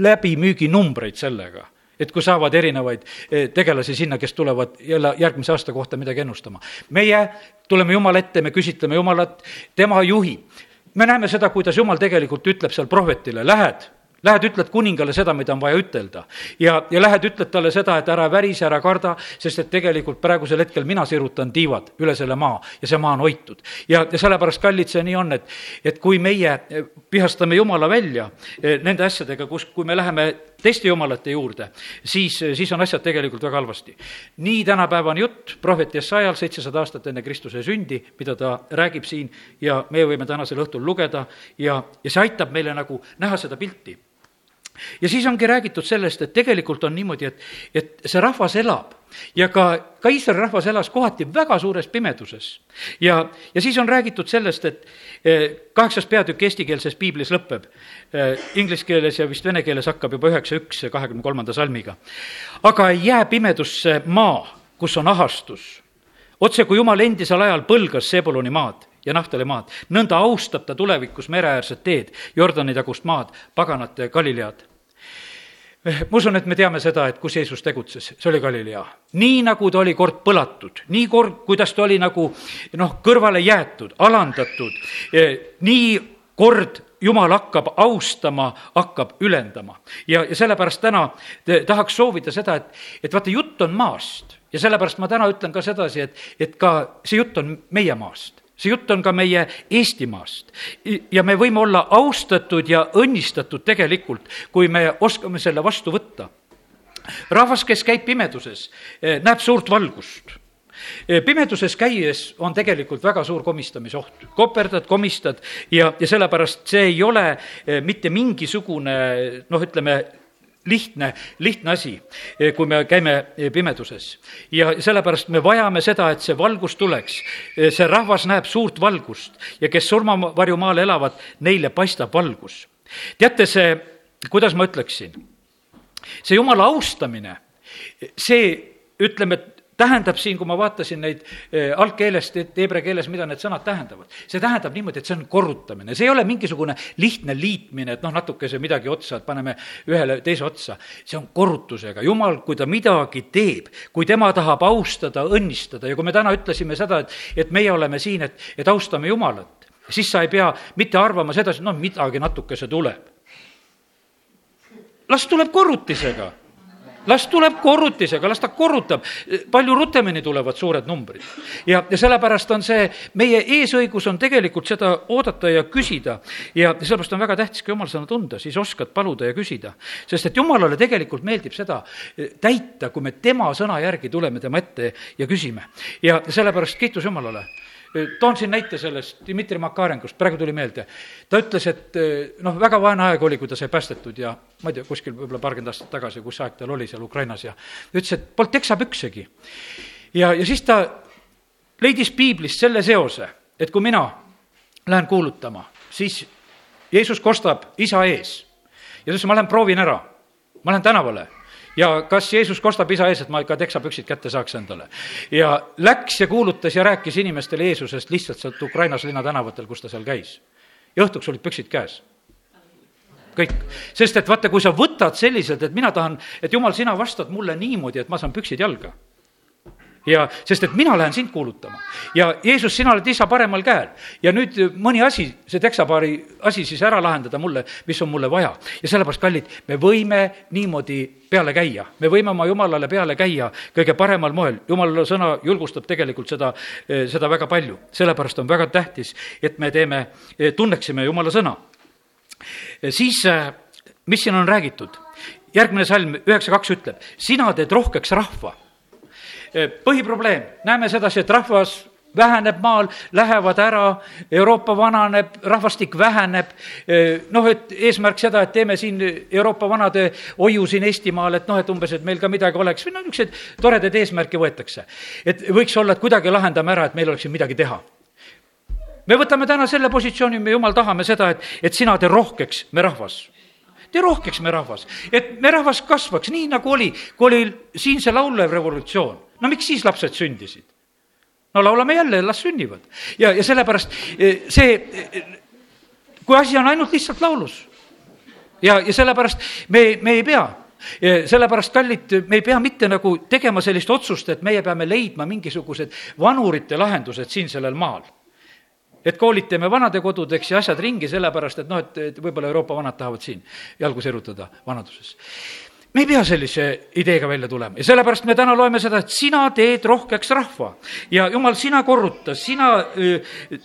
läbimüüginumbreid sellega, et kui saavad erinevaid eh, tegelasi sinna, kes tulevad jälle järgmise aasta kohta midagi ennustama. meie tuleme Jumala ette, me küsitleme Jumalat, tema juhib. me näeme seda, kuidas Jumal tegelikult ütleb seal prohvetile, lähed Lähed, ütled kuningale seda, mida on vaja ütelda. ja, ja lähed, ütled talle seda, et ära värise, ära karda, sest et tegelikult praegusel hetkel mina sirutan tiivad üle selle maa ja see maa on hoitud. ja, ja sellepärast, kallid, see nii on, et, et kui meie pihastame Jumala välja eh, nende asjadega, kus, kui me läheme teiste jumalate juurde, siis, siis on asjad tegelikult väga halvasti. nii tänapäevane jutt prohvet Jesajal seitsesada aastat enne Kristuse sündi, mida ta räägib siin ja meie võime tänasel õhtul lugeda ja, ja see aitab meile nagu näha seda pilti ja siis ongi räägitud sellest, et tegelikult on niimoodi, et, et see rahvas elab ja ka, ka Iisraeli rahvas elas kohati väga suures pimeduses. ja, ja siis on räägitud sellest, et eh, kaheksas peatükk eestikeelses piiblis lõpeb. Eh, inglise keeles ja vist vene keeles hakkab juba üheksa üks kahekümne kolmanda salmiga. aga ei jää pimedusse maa, kus on ahastus. otse kui jumal endisel ajal põlgas Sebuloni maad ja Nahtali maad. nõnda austab ta tulevikus mereäärset teed, Jordani tagust maad, paganate Galilead ma usun, et me teame seda, et kus Jeesus tegutses, see oli Galilea. nii, nagu ta oli kord põlatud, nii kord, kuidas ta oli nagu noh, kõrvale jäetud, alandatud, eh, nii kord jumal hakkab austama, hakkab ülendama. ja, ja sellepärast täna tahaks soovida seda, et, et vaata, jutt on maast ja sellepärast ma täna ütlen ka sedasi, et, et ka see jutt on meie maast see jutt on ka meie Eestimaast. ja me võime olla austatud ja õnnistatud tegelikult, kui me oskame selle vastu võtta. rahvas, kes käib pimeduses, eh, näeb suurt valgust eh, pimeduses käies on tegelikult väga suur komistamisoht. koperdad, komistad ja, ja sellepärast see ei ole eh, mitte mingisugune noh, ütleme, lihtne, lihtne asi, kui me käime pimeduses. ja sellepärast me vajame seda, et see valgus tuleks. see rahvas näeb suurt valgust ja kes surmavarjumaal elavad, neile paistab valgus. teate, see, kuidas ma ütleksin, see jumala austamine, see ütleme, et tähendab siin, kui ma vaatasin neid eh, algkeelest, et heebrea keeles, mida need sõnad tähendavad, see tähendab niimoodi, et see on korrutamine, see ei ole mingisugune lihtne liitmine, et noh, natukese midagi otsa, et paneme ühele teise otsa. see on korrutusega, jumal, kui ta midagi teeb, kui tema tahab austada, õnnistada ja kui me täna ütlesime seda, et, et meie oleme siin, et, et austame Jumalat, siis sa ei pea mitte arvama sedasi, noh, midagi natukese tuleb. las tuleb korrutisega las tuleb korrutisega, las ta korrutab, palju rutemini tulevad suured numbrid. ja, ja sellepärast on see, meie eesõigus on tegelikult seda oodata ja küsida ja sellepärast on väga tähtis ka jumal sõna tunda, siis oskad paluda ja küsida. sest et jumalale tegelikult meeldib seda eh, täita, kui me tema sõna järgi tuleme tema ette ja küsime. ja sellepärast kiitus Jumalale toon siin näite sellest Dmitri Makarengust, praegu tuli meelde. ta ütles, et noh, väga vaene aeg oli, kui ta sai päästetud ja ma ei tea, kuskil võib-olla paarkümmend aastat tagasi, kus aeg tal oli seal Ukrainas ja ütles, et polnud teksapüksegi. ja, ja siis ta leidis piiblist selle seose, et kui mina lähen kuulutama, siis Jeesus kostab isa ees. ja ütles, ma lähen proovin ära, ma lähen tänavale ja kas Jeesus kostab isa ees, et ma ikka teksapüksid kätte saaks endale. ja läks ja kuulutas ja rääkis inimestele Jeesusest lihtsalt sealt Ukrainas linnatänavatel, kus ta seal käis. ja õhtuks olid püksid käes kõik, sest et vaata, kui sa võtad selliselt, et mina tahan, et jumal, sina vastad mulle niimoodi, et ma saan püksid jalga ja sest, et mina lähen sind kuulutama ja Jeesus, sina oled isa paremal käel ja nüüd mõni asi, see teksapaari asi siis ära lahendada mulle, mis on mulle vaja. ja sellepärast, kallid, me võime niimoodi peale käia, me võime oma jumalale peale käia kõige paremal moel, jumala sõna julgustab tegelikult seda, seda väga palju, sellepärast on väga tähtis, et me teeme, tunneksime jumala sõna. siis, mis siin on räägitud? järgmine salm üheksa kaks ütleb, sina teed rohkeks rahva Eh, põhiprobleem, näeme sedasi, et rahvas väheneb maal, lähevad ära, Euroopa vananeb, rahvastik väheneb, eh, noh, et eesmärk seda, et teeme siin Euroopa vanade hoiu siin Eestimaal, et noh, et umbes, et meil ka midagi oleks. Või no niisuguseid toredaid eesmärke võetakse. et võiks olla, et kuidagi lahendame ära, et meil oleks siin midagi teha. me võtame täna selle positsiooni, me jumal tahame seda, et, et sina tee rohkeks me rahvas. Tee rohkeks me rahvas, et me rahvas kasvaks nii, nagu oli, kui oli siin see laulev revolutsioon no miks siis lapsed sündisid? no laulame jälle, las sünnivad. ja, ja sellepärast e, see, e, kui asi on ainult lihtsalt laulus ja, ja sellepärast me, me ei pea Ja sellepärast, kallid, me ei pea mitte nagu tegema sellist otsust, et meie peame leidma mingisugused vanurite lahendused siin sellel maal. et koolitame vanadekodudeks ja asjad ringi, sellepärast et noh, et, et võib-olla Euroopa vanad tahavad siin jalgu sirutada vanaduses me ei pea sellise ideega välja tulema ja sellepärast me täna loeme seda, et sina teed rohkeks rahva ja jumal, sina korruta, sina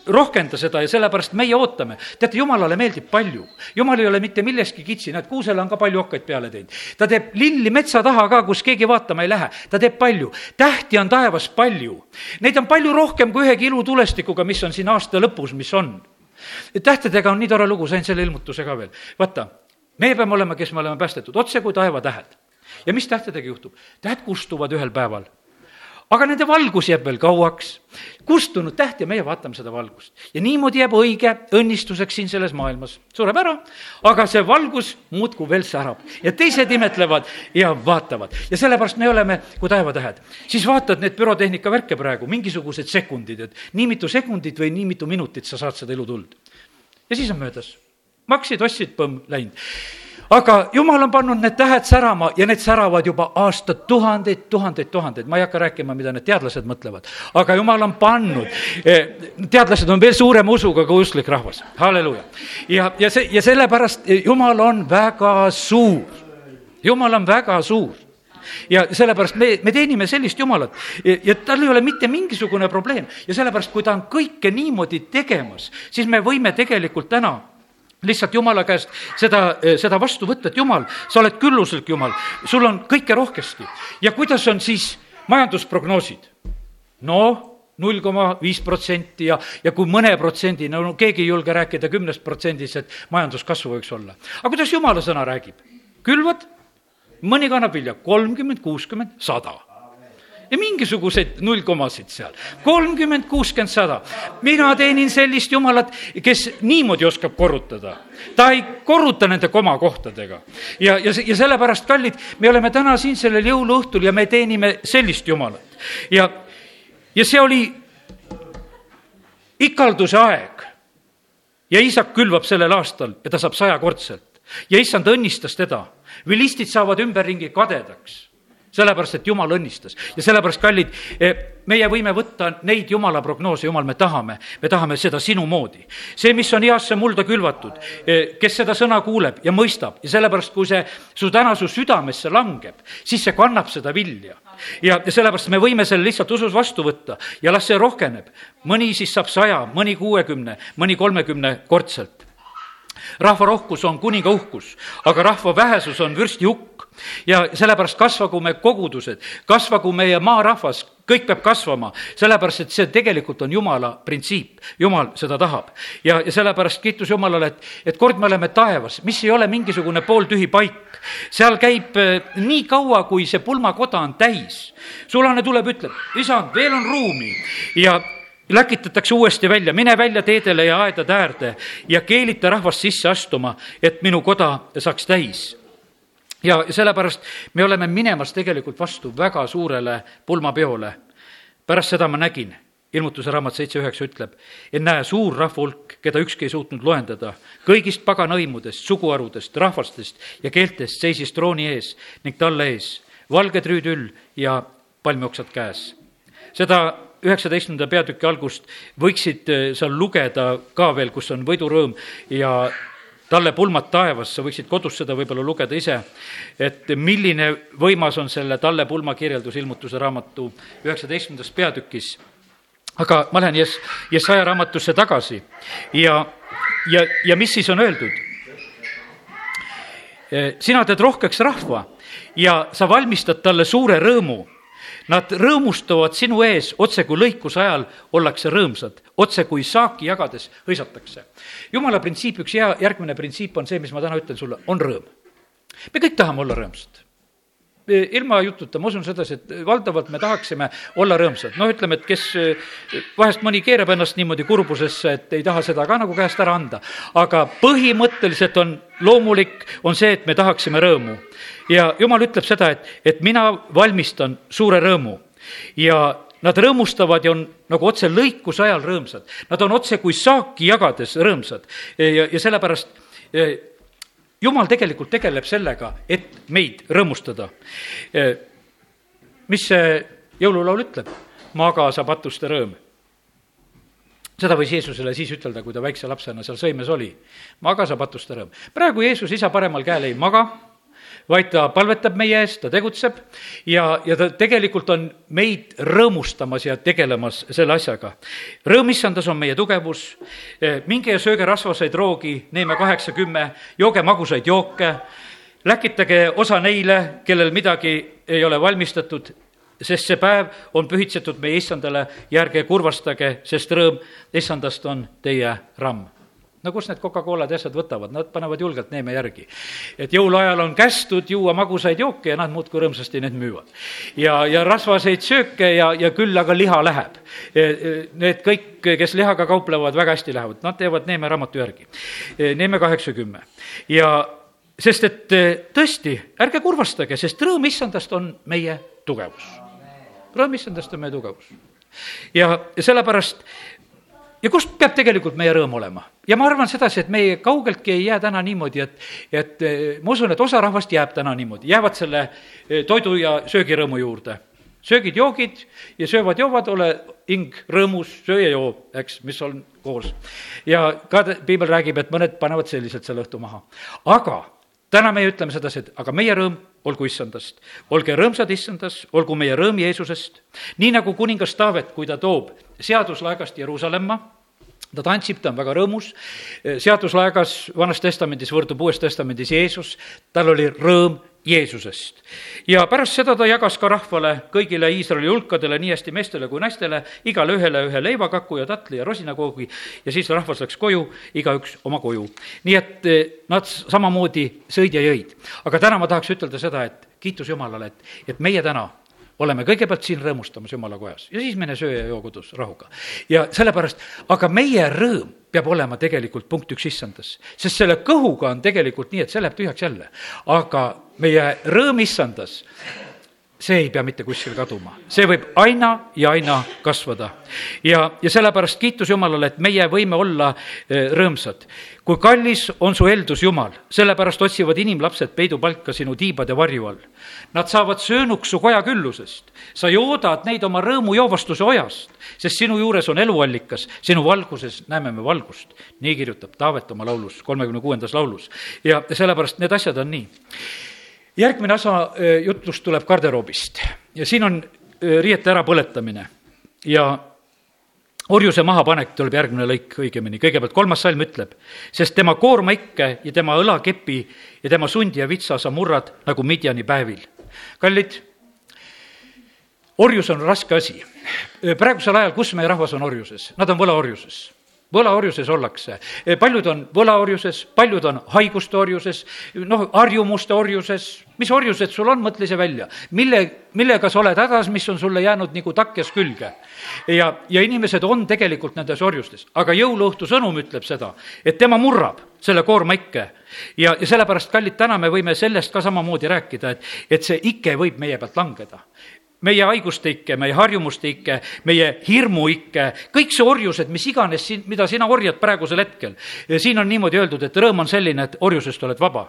rohkenda seda ja sellepärast meie ootame. teate, jumalale meeldib palju, jumal ei ole mitte milleski kitsi, näed, kuusele on ka palju okkaid peale teinud. ta teeb lilli metsa taha ka, kus keegi vaatama ei lähe, ta teeb palju, tähti on taevas palju. Neid on palju rohkem kui ühegi ilutulestikuga, mis on siin aasta lõpus, mis on tähtedega on nii tore lugu, sain selle ilmutuse ka veel. vaata, meie peame olema, kes me oleme päästetud, otse kui taevatähed. ja mis tähtedega juhtub? tähed kustuvad ühel päeval. aga nende valgus jääb veel kauaks. kustunud täht ja meie vaatame seda valgust. ja niimoodi jääb õige õnnistuseks siin selles maailmas. sureb ära, aga see valgus muudkui veel särab ja teised imetlevad ja vaatavad. ja sellepärast me oleme kui taevatähed. siis vaatad neid pürotehnika värke praegu, mingisugused sekundid, et nii mitu sekundit või nii mitu minutit sa saad seda ilutuld. ja siis on möödas maksid, ostsid, põmm, läinud. Aga jumal on pannud need tähed särama ja need säravad juba aastatuhandeid, tuhandeid, tuhandeid, ma ei hakka rääkima, mida need teadlased mõtlevad, aga jumal on pannud, eh, teadlased on veel suurema usuga kui usklik rahvas, halleluuja. ja, ja see, ja sellepärast jumal on väga suur, jumal on väga suur. Ja sellepärast me, me teenime sellist Jumalat. Ja, ja tal ei ole mitte mingisugune probleem. Ja sellepärast, kui ta on kõike niimoodi tegemas, siis me võime tegelikult täna lihtsalt Jumala käest seda, eh, seda vastu võtta, et Jumal, sa oled külluslik Jumal, sul on kõike rohkesti. ja kuidas on siis majandusprognoosid? noh, null koma viis protsenti ja, ja kui mõne protsendi, no keegi ei julge rääkida kümnest protsendist, et majanduskasvu võiks olla. aga kuidas Jumala sõna räägib? külvad, mõni kannab vilja kolmkümmend, kuuskümmend, sada ja mingisuguseid nullkomasid seal. kolmkümmend, kuuskümmend, sada. mina teenin sellist jumalat, kes niimoodi oskab korrutada. ta ei korruta nende komakohtadega. ja, ja, ja sellepärast, kallid, me oleme täna siin sellel jõuluõhtul ja me teenime sellist jumalat. ja, ja see oli ikalduse aeg. ja isak külvab sellel aastal ja ta saab sajakordselt ja issand õnnistas teda. vilistid saavad ümberringi kadedaks sellepärast, et Jumal õnnistas. ja sellepärast, kallid, eh, meie võime võtta neid Jumala prognoose, Jumal, me tahame, me tahame seda sinu moodi. see, mis on heasse mulda külvatud, eh, kes seda sõna kuuleb ja mõistab ja sellepärast, kui see su täna su südamesse langeb, siis see kannab seda vilja. ja, ja sellepärast me võime selle lihtsalt usus vastu võtta ja las see rohkeneb. mõni siis saab saja, mõni kuuekümne, mõni kolmekümne kordselt rahva rohkus on kuninga uhkus, aga rahva vähesus on vürsti hukk ja sellepärast kasvagu me kogudused, kasvagu meie maarahvas, kõik peab kasvama, sellepärast et see tegelikult on Jumala printsiip. Jumal seda tahab. ja, ja sellepärast kiitus Jumalale, et, et kord me oleme taevas, mis ei ole mingisugune pooltühi paik. seal käib eh, nii kaua, kui see pulmakoda on täis. sulane tuleb, ütleb, isand, veel on ruumi ja läkitatakse uuesti välja, mine välja teedele ja aedade äärde ja keelita rahvast sisse astuma, et minu koda saaks täis ja sellepärast me oleme minemas tegelikult vastu väga suurele pulmapeole. pärast seda ma nägin, ilmutuse raamat seitse üheksa ütleb, et näe, suur rahva hulk, keda ükski ei suutnud loendada, kõigist paganhõimudest, suguharudest, rahvastest ja keeltest seisis trooni ees ning talle ees valged rüüdüll ja palmioksad käes. seda üheksateistkümnenda peatüki algust võiksid äh, seal lugeda ka veel, kus on võidurõõm ja talle pulmad taevas, sa võiksid kodus seda võib-olla lugeda ise, et milline võimas on selle talle pulma kirjeldus ilmutuse raamatu üheksateistkümnendas peatükis. aga ma lähen Jes-, Jesaja raamatusse tagasi ja, ja, ja mis siis on öeldud? sina teed rohkeks rahva ja sa valmistad talle suure rõõmu Nad rõõmustavad sinu ees, otse kui lõikuse ajal ollakse rõõmsad, otse kui saaki jagades hõisatakse. jumala printsiip, üks hea järgmine printsiip on see, mis ma täna ütlen sulle, on rõõm. me kõik tahame olla rõõmsad ilma jututa, ma usun sedasi, et valdavalt me tahaksime olla rõõmsad. noh, ütleme, et kes, vahest mõni keerab ennast niimoodi kurbusesse, et ei taha seda ka nagu käest ära anda. aga põhimõtteliselt on loomulik, on see, et me tahaksime rõõmu. ja jumal ütleb seda, et, et mina valmistan suure rõõmu ja Nad rõõmustavad ja on nagu otse lõikuse ajal rõõmsad. Nad on otse kui saaki jagades rõõmsad ja, ja sellepärast jumal tegelikult tegeleb sellega, et meid rõõmustada. mis see jõululaul ütleb? magasa patuste rõõm. seda võis Jeesusele siis ütelda, kui ta väikse lapsena seal sõimes oli. magasa patuste rõõm. praegu Jeesus isa paremal käel ei maga vaid ta palvetab meie eest, ta tegutseb ja, ja ta tegelikult on meid rõõmustamas ja tegelemas selle asjaga. rõõm issandas on meie tugevus, minge ja sööge rasvaseid roogi, Neeme kaheksa, kümme, jooge magusaid jooke, läkitage osa neile, kellel midagi ei ole valmistatud, sest see päev on pühitsetud meie issandale. Ja ärge kurvastage, sest rõõm issandast on teie ramm no kus need Coca-Colad ja asjad võtavad, nad panevad julgelt neeme järgi. et jõuluajal on kästud juua magusaid jooke ja nad muudkui rõõmsasti neid müüvad. ja, ja rasvaseid sööke ja, ja küll aga liha läheb. E, e, need kõik, kes lihaga kauplevad, väga hästi lähevad, nad teevad neeme raamatu järgi. E, neeme kaheksakümmend ja sest et tõesti, ärge kurvastage, sest rõõm issandast on meie tugevus. rõõm issandast on meie tugevus. ja sellepärast ja kust peab tegelikult meie rõõm olema? ja ma arvan sedasi, et meie kaugeltki ei jää täna niimoodi, et, et eh, ma usun, et osa rahvast jääb täna niimoodi, jäävad selle eh, toidu ja söögirõõmu juurde. söögid-joogid ja söövad-joovad, ole hing rõõmus, söö ja joo, eks, mis on koos. ja ka piibel räägib, et mõned panevad selliselt selle õhtu maha. aga täna meie ütleme sedasi, et aga meie rõõm olgu issandast. olge rõõmsad issandas, olgu meie rõõm Jeesusest. nii nagu kuningas Taavet, kui ta toob seaduslaegast Jeruusalemma ta tantsib, ta on väga rõõmus, seaduslaegas Vanas Testamendis võrdub Uues Testamendis Jeesus, tal oli rõõm Jeesusest. ja pärast seda ta jagas ka rahvale, kõigile Iisraeli hulkadele, nii hästi meestele kui naistele, igale ühele ühe leivakaku ja tatli ja rosinakoogi ja siis rahvas läks koju, igaüks oma koju. nii et eh, nad samamoodi sõid ja jõid. aga täna ma tahaks ütelda seda, et kiitus Jumalale, et, et meie täna oleme kõigepealt siin rõõmustamas Jumala kojas ja siis mine söö ja joo kodus rahuga. ja sellepärast, aga meie rõõm peab olema tegelikult punkt üks issandas, sest selle kõhuga on tegelikult nii, et see läheb tühjaks jälle. aga meie rõõm issandas see ei pea mitte kuskile kaduma, see võib aina ja aina kasvada. ja, ja sellepärast kiitus Jumalale, et meie võime olla eh, rõõmsad. kui kallis on su eeldus, Jumal, sellepärast otsivad inimlapsed peidupalka sinu tiibade varju all. Nad saavad söönuks su koja küllusest. sa joodad neid oma rõõmujoovastuse ojast, sest sinu juures on eluallikas, sinu valguses näeme me valgust. nii kirjutab Taavet oma laulus, kolmekümne kuuendas laulus. ja sellepärast need asjad on nii järgmine osa jutlust tuleb garderoobist ja siin on riiete ärapõletamine ja orjuse mahapanek tuleb järgmine lõik õigemini, kõigepealt kolmas salm ütleb, sest tema koormaikke ja tema õlakepi ja tema sundi ja vitsa sa murrad nagu Midjani päevil. kallid, orjus on raske asi. praegusel ajal, kus meie rahvas on orjuses? Nad on võlaorjuses võlaorjuses ollakse. paljud on võlaorjuses, paljud on haiguste orjuses, noh, harjumuste orjuses, mis orjused sul on, mõtle ise välja. mille, millega sa oled hädas, mis on sulle jäänud nagu takjas külge. ja, ja inimesed on tegelikult nendes orjustes, aga jõuluõhtu sõnum ütleb seda, et tema murrab selle koorma ikke. ja, ja sellepärast, kallid, täna me võime sellest ka samamoodi rääkida, et, et see ike võib meie pealt langeda meie haiguste ikke, meie harjumuste ikke, meie hirmu ikke, kõik see orjused, mis iganes siin, mida sina orjad praegusel hetkel. siin on niimoodi öeldud, et rõõm on selline, et orjusest oled vaba.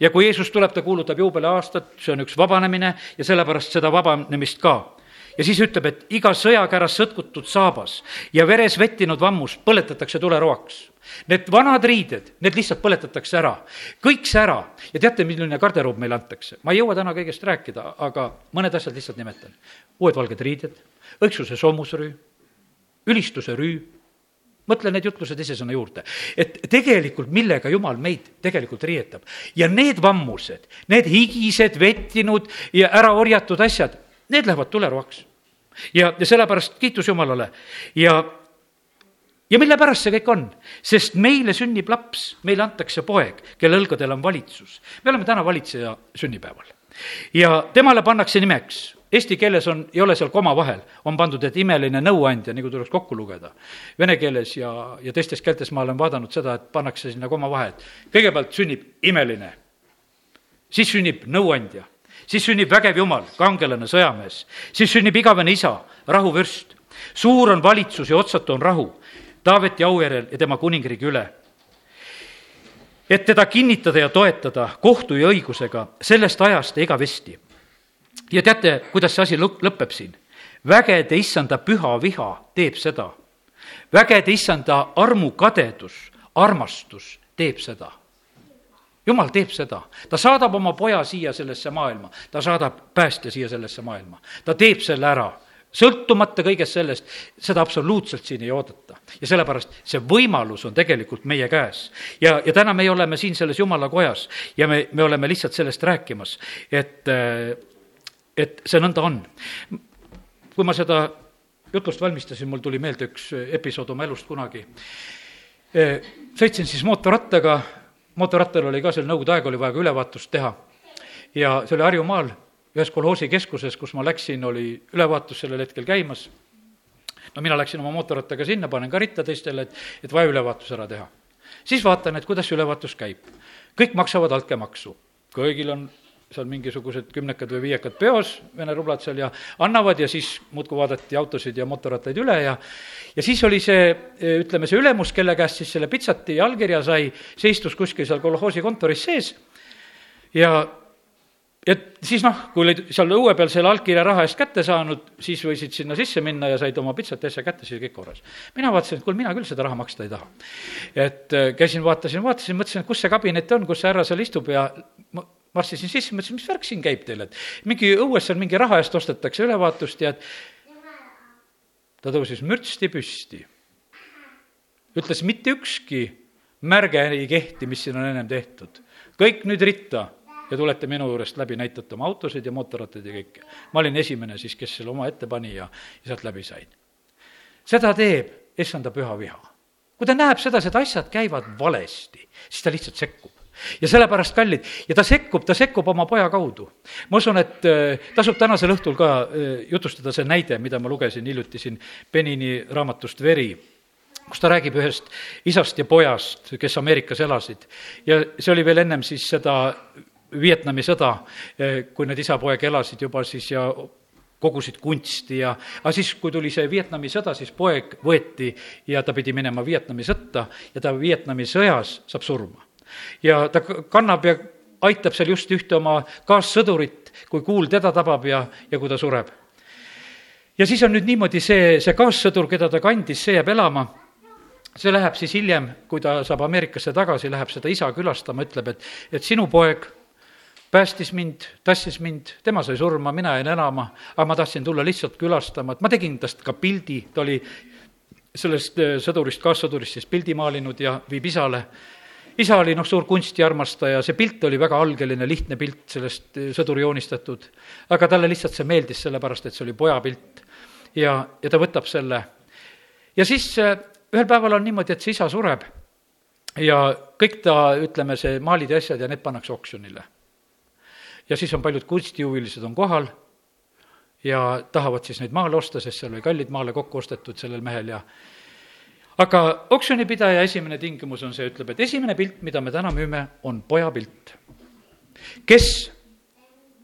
ja kui Jeesus tuleb, ta kuulutab juubeliaastat, see on üks vabanemine ja sellepärast seda vabanemist ka ja siis ütleb, et iga sõjakäras sõtkutud saabas ja veres vettinud vammus põletatakse tuleroaks Need vanad riided, need lihtsalt põletatakse ära, kõik see ära ja teate, milline garderoob meile antakse? ma ei jõua täna kõigest rääkida, aga mõned asjad lihtsalt nimetan. uued valged riided, õigsuse soomusrüü, ülistuse rüü, mõtle need jutlused ise sinna juurde. et tegelikult, millega Jumal meid tegelikult riietab. ja need vammused, need higised, vettinud ja ära orjatud asjad, need lähevad tuleroaks. ja, ja sellepärast kiitus Jumalale ja ja mille pärast see kõik on? sest meile sünnib laps, meile antakse poeg, kelle õlgadel on valitsus. me oleme täna valitseja sünnipäeval. ja temale pannakse nimeks, eesti keeles on, ei ole seal koma vahel, on pandud, et imeline nõuandja, nagu tuleks kokku lugeda. Vene keeles ja, ja teistes keeltes ma olen vaadanud seda, et pannakse sinna koma vahe, et kõigepealt sünnib imeline, siis sünnib nõuandja, siis sünnib vägev jumal, kangelane, sõjamees, siis sünnib igavene isa, rahuvürst. suur on valitsus ja otsatu on rahu Taaveti aujärjel ja tema kuningriigi üle. et teda kinnitada ja toetada kohtu ja õigusega sellest ajast ja igavesti. ja teate, kuidas see asi lõpeb siin? vägede issanda püha viha teeb seda. vägede issanda armukadedus, armastus teeb seda jumal teeb seda, ta saadab oma poja siia sellesse maailma, ta saadab päästja siia sellesse maailma, ta teeb selle ära sõltumata kõigest sellest, seda absoluutselt siin ei oodata. ja sellepärast see võimalus on tegelikult meie käes. ja, ja täna meie oleme siin selles jumala kojas ja me, me oleme lihtsalt sellest rääkimas, et, et see nõnda on. kui ma seda jutlust valmistasin, mul tuli meelde üks episood oma elust kunagi. sõitsin siis mootorrattaga, mootorrattal oli ka seal nõukogude aeg, oli vaja ka ülevaatust teha ja see oli Harjumaal ühes kolhoosi keskuses, kus ma läksin, oli ülevaatus sellel hetkel käimas. no mina läksin oma mootorrattaga sinna, panen ka ritta teistele, et, et vaja ülevaatus ära teha. siis vaatan, et kuidas see ülevaatus käib. kõik maksavad altkäemaksu, kõigil on seal mingisugused kümnekad või viiekad peos, vene rublad seal ja annavad ja siis muudkui vaadati autosid ja mootorrattaid üle ja ja siis oli see, ütleme, see ülemus, kelle käest siis selle pitsati allkirja sai, see istus kuskil seal kolhoosi kontoris sees ja et siis noh, kui olid seal õue peal selle allkirja raha eest kätte saanud, siis võisid sinna sisse minna ja said oma pitsati asja kätte, siis oli kõik korras. mina vaatasin, et kuule, mina küll seda raha maksta ei taha. et käisin, vaatasin, vaatasin, mõtlesin, et kus see kabinet on, kus see härra seal istub ja marssisin sisse, mõtlesin, mis värk siin käib teil, et mingi õues seal mingi raha eest ostetakse ülevaatust ja et ta tõusis mürtsti püsti. ütles, mitte ükski märge ei kehti, mis siin on ennem tehtud. kõik nüüd ritta ja tulete minu juurest läbi, näitate oma autosid ja mootorrattaid ja kõike. ma olin esimene siis, kes selle oma ette pani ja, ja sealt läbi sain. seda teeb issanda püha viha. kui ta näeb sedasi, et asjad käivad valesti, siis ta lihtsalt sekkub ja sellepärast, kallid, ja ta sekkub, ta sekkub oma poja kaudu. ma usun, et äh, tasub tänasel õhtul ka äh, jutustada see näide, mida ma lugesin hiljuti siin Benini raamatust Veri kus ta räägib ühest isast ja pojast, kes Ameerikas elasid. ja see oli veel ennem siis seda Vietnami sõda, eh, kui need isa-poeg elasid juba siis ja kogusid kunsti ja, aga siis, kui tuli see Vietnami sõda, siis poeg võeti ja ta pidi minema Vietnami sõtta ja ta Vietnami sõjas saab surma. Ja ta kannab ja aitab seal just ühte oma kaassõdurit, kui kuul teda tabab ja, ja kui ta sureb. ja siis on nüüd niimoodi, see, see kaassõdur, keda ta kandis, see jääb elama see läheb siis hiljem, kui ta saab Ameerikasse tagasi, läheb seda isa külastama, ütleb, et, et sinu poeg päästis mind, tassis mind, tema sai surma, mina jäin elama, aga ma tahtsin tulla lihtsalt külastama, et ma tegin tast ka pildi, ta oli sellest äh, sõdurist, kaassõdurist siis pildi maalinud ja viib isale. Isa oli noh, suur kunstiarmastaja, see pilt oli väga algeline, lihtne pilt sellest sõduri joonistatud, aga talle lihtsalt see meeldis, sellepärast et see oli pojapilt. ja, ja ta võtab selle. ja siis ühel päeval on niimoodi, et see isa sureb ja kõik ta, ütleme, see maalid ja asjad ja need pannakse oksjonile. ja siis on paljud kunstihuvilised on kohal ja tahavad siis neid maale osta, sest seal oli kallid maale kokku ostetud sellel mehel ja aga oksjonipidaja esimene tingimus on see, ütleb, et esimene pilt, mida me täna müüme, on poja pilt. kes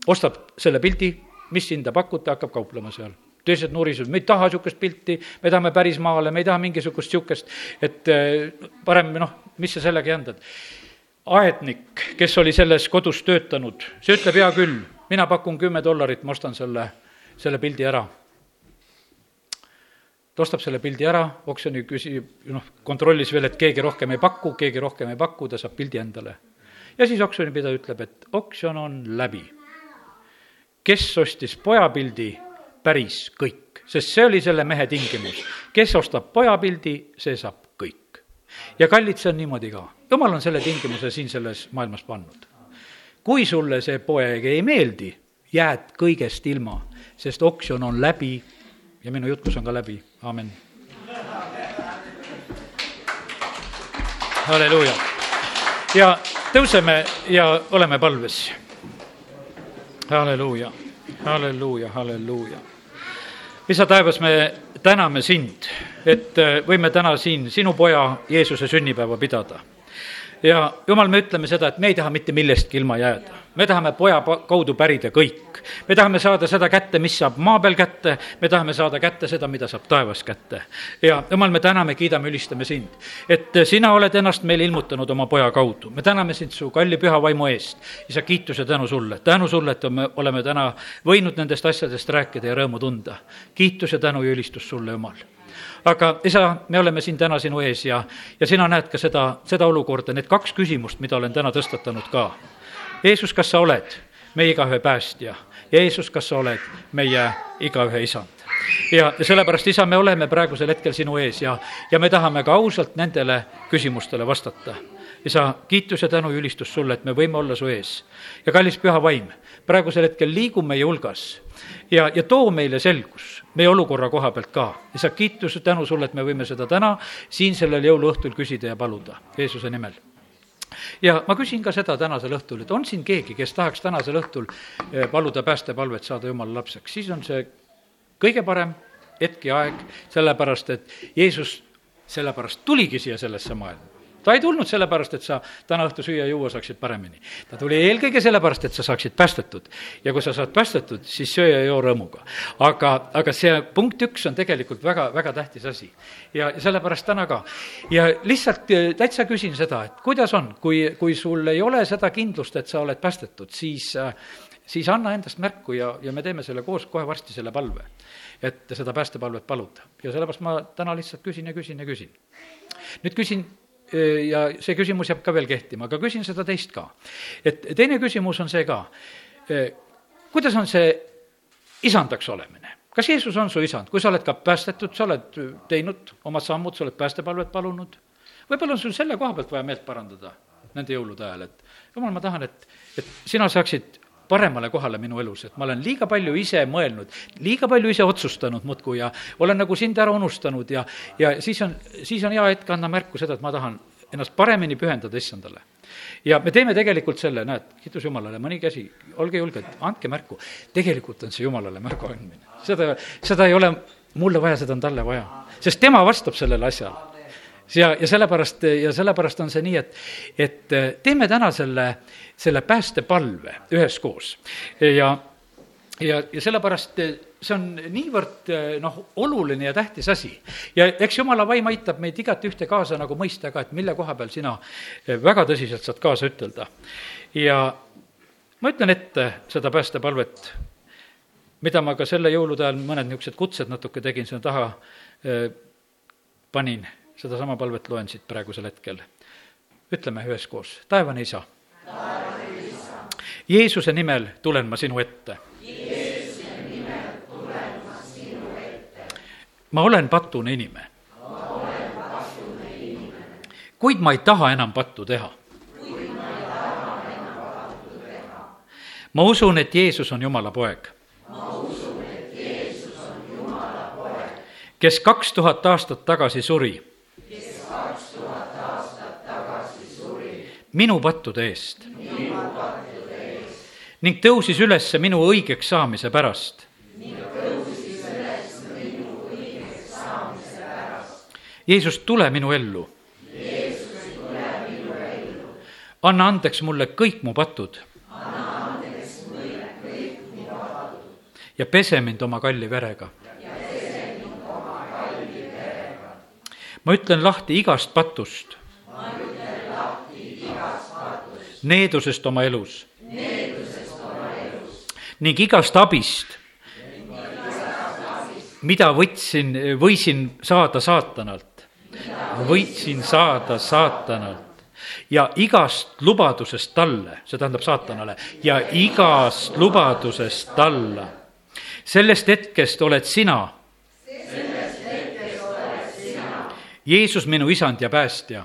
ostab selle pildi, mis hinda pakute, hakkab kauplema seal teised nurisevad, me ei taha niisugust pilti, me tahame pärismaale, me ei taha mingisugust niisugust, et eh, parem noh, mis sa sellega jändad. aednik, kes oli selles kodus töötanud, see ütleb, hea küll, mina pakun kümme dollarit, ma ostan selle, selle pildi ära. Ta ostab selle pildi ära, oksjoni küsib, noh, kontrollis veel, et keegi rohkem ei paku, keegi rohkem ei paku, ta saab pildi endale. ja siis oksjonipidaja ütleb, et oksjon on läbi. kes ostis pojapildi päris kõik, sest see oli selle mehe tingimus. kes ostab pojapildi, see saab kõik. ja kallid, see on niimoodi ka. jumal on selle tingimuse siin selles maailmas pannud. kui sulle see poeg ei meeldi, jääd kõigest ilma, sest oksjon on läbi ja minu jutlus on ka läbi, aamen. halleluuja. ja tõuseme ja oleme palves. halleluuja, halleluuja, halleluuja isa taevas, me täname sind, et äh, võime täna siin sinu poja Jeesuse sünnipäeva pidada. ja jumal, me ütleme seda, et me ei taha mitte millestki ilma jääda. Me tahame poja kaudu pärida kõik. me tahame saada seda kätte, mis saab maa peal kätte, me tahame saada kätte seda, mida saab taevas kätte. ja jumal, me täname, kiidame, ülistame sind, et sina oled ennast meile ilmutanud oma poja kaudu. me täname sind su kalli püha vaimu eest. isa, kiitus ja tänu sulle, tänu sulle, et me oleme täna võinud nendest asjadest rääkida ja rõõmu tunda. kiitus ja tänu ja ülistus sulle, Jumal aga isa, me oleme siin täna sinu ees ja, ja sina näed ka seda, seda olukorda, need kaks küsimust, mida olen täna tõstatanud ka. Jeesus, kas sa oled meie igaühe päästja? Jeesus, kas sa oled meie igaühe isand? ja, sellepärast, isa, me oleme praegusel hetkel sinu ees ja, ja me tahame ka ausalt nendele küsimustele vastata isa, kiitus ja tänu ja ülistus sulle, et me võime olla su ees. ja kallis püha vaim, praegusel hetkel liigu meie hulgas ja, ja too meile selgus meie olukorra koha pealt ka. isa, kiitus ja tänu sulle, et me võime seda täna siin sellel jõuluõhtul küsida ja paluda Jeesuse nimel ja ma küsin ka seda tänasel õhtul, et on siin keegi, kes tahaks tänasel õhtul eh, paluda päästepalvet saada jumala lapseks, siis on see kõige parem hetk ja aeg, sellepärast et Jeesus sellepärast tuligi siia sellesse maailma ta ei tulnud sellepärast, et sa täna õhtu süüa-juua saaksid paremini. ta tuli eelkõige sellepärast, et sa saaksid päästetud. ja kui sa saad päästetud, siis söö ja joo rõõmuga. aga, aga see punkt üks on tegelikult väga, väga tähtis asi. ja, sellepärast täna ka. ja lihtsalt eh, täitsa küsin seda, et kuidas on, kui, kui sul ei ole seda kindlust, et sa oled päästetud, siis äh, siis anna endast märku ja, ja me teeme selle koos kohe varsti selle palve. et seda päästepalvet paluda ja sellepärast ma täna lihtsalt küsin ja küsin ja küsin. nüüd küsin ja see küsimus jääb ka veel kehtima, aga küsin seda teist ka. et teine küsimus on see ka, kuidas on see isandaks olemine? kas Jeesus on su isand, kui sa oled ka päästetud, sa oled teinud omad sammud, sa oled päästepalvet palunud, võib-olla on sul selle koha pealt vaja meelt parandada nende jõulude ajal, et jumal, ma tahan, et, et sina saaksid paremale kohale minu elus, et ma olen liiga palju ise mõelnud, liiga palju ise otsustanud muudkui ja olen nagu sind ära unustanud ja, ja siis on, siis on hea hetk anda märku seda, et ma tahan ennast paremini pühendada issandale. ja me teeme tegelikult selle, näed, kiitus Jumalale, mõni käsi, olge julged, andke märku. tegelikult on see Jumalale märgu andmine. seda, seda ei ole mulle vaja, seda on talle vaja. sest tema vastab sellele asjale ja, ja sellepärast, ja sellepärast on see nii, et, et teeme täna selle, selle päästepalve üheskoos ja, ja, ja sellepärast see on niivõrd noh, oluline ja tähtis asi. ja eks jumala vaim aitab meid igat ühte kaasa nagu mõista ka, et mille koha peal sina väga tõsiselt saad kaasa ütelda. ja ma ütlen ette seda päästepalvet, mida ma ka selle jõulude ajal mõned niisugused kutsed natuke tegin sinna taha, panin sedasama palvet loen siit praegusel hetkel. ütleme üheskoos, taevane isa. Jeesuse nimel tulen ma sinu ette. ma olen patune inimene. kuid ma ei taha enam pattu teha. ma usun, et Jeesus on Jumala poeg kes kaks tuhat aastat tagasi suri minu pattude eest. ning tõusis ülesse minu õigeks saamise pärast. Jeesus, tule minu ellu. anna andeks mulle kõik mu patud. ja pese mind oma kalli verega. Ma ütlen lahti igast patust. needusest oma elus. ning igast abist, mida võtsin, võisin saada saatanalt. võitsin saada saatanalt ja igast lubadusest talle, see tähendab saatanale, ja igast lubadusest talla. sellest hetkest oled sina. Jeesus, minu isand ja päästja.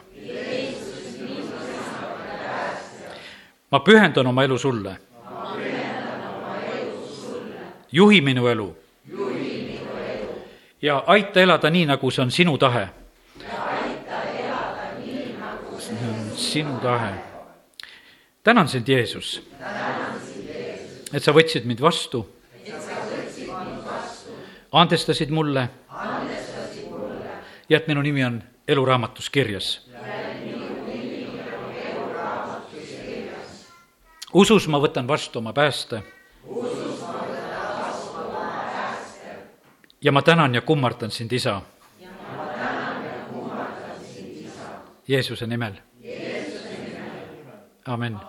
ma pühendan oma elu sulle. juhi minu elu. ja aita elada nii, nagu see on sinu tahe sinu tahe. tänan sind, Jeesus, et sa võtsid mind vastu, andestasid mulle ja et minu nimi on eluraamatus kirjas. usus ma võtan vastu oma pääste. ja ma tänan ja kummardan sind, isa. Jeesuse nimel amen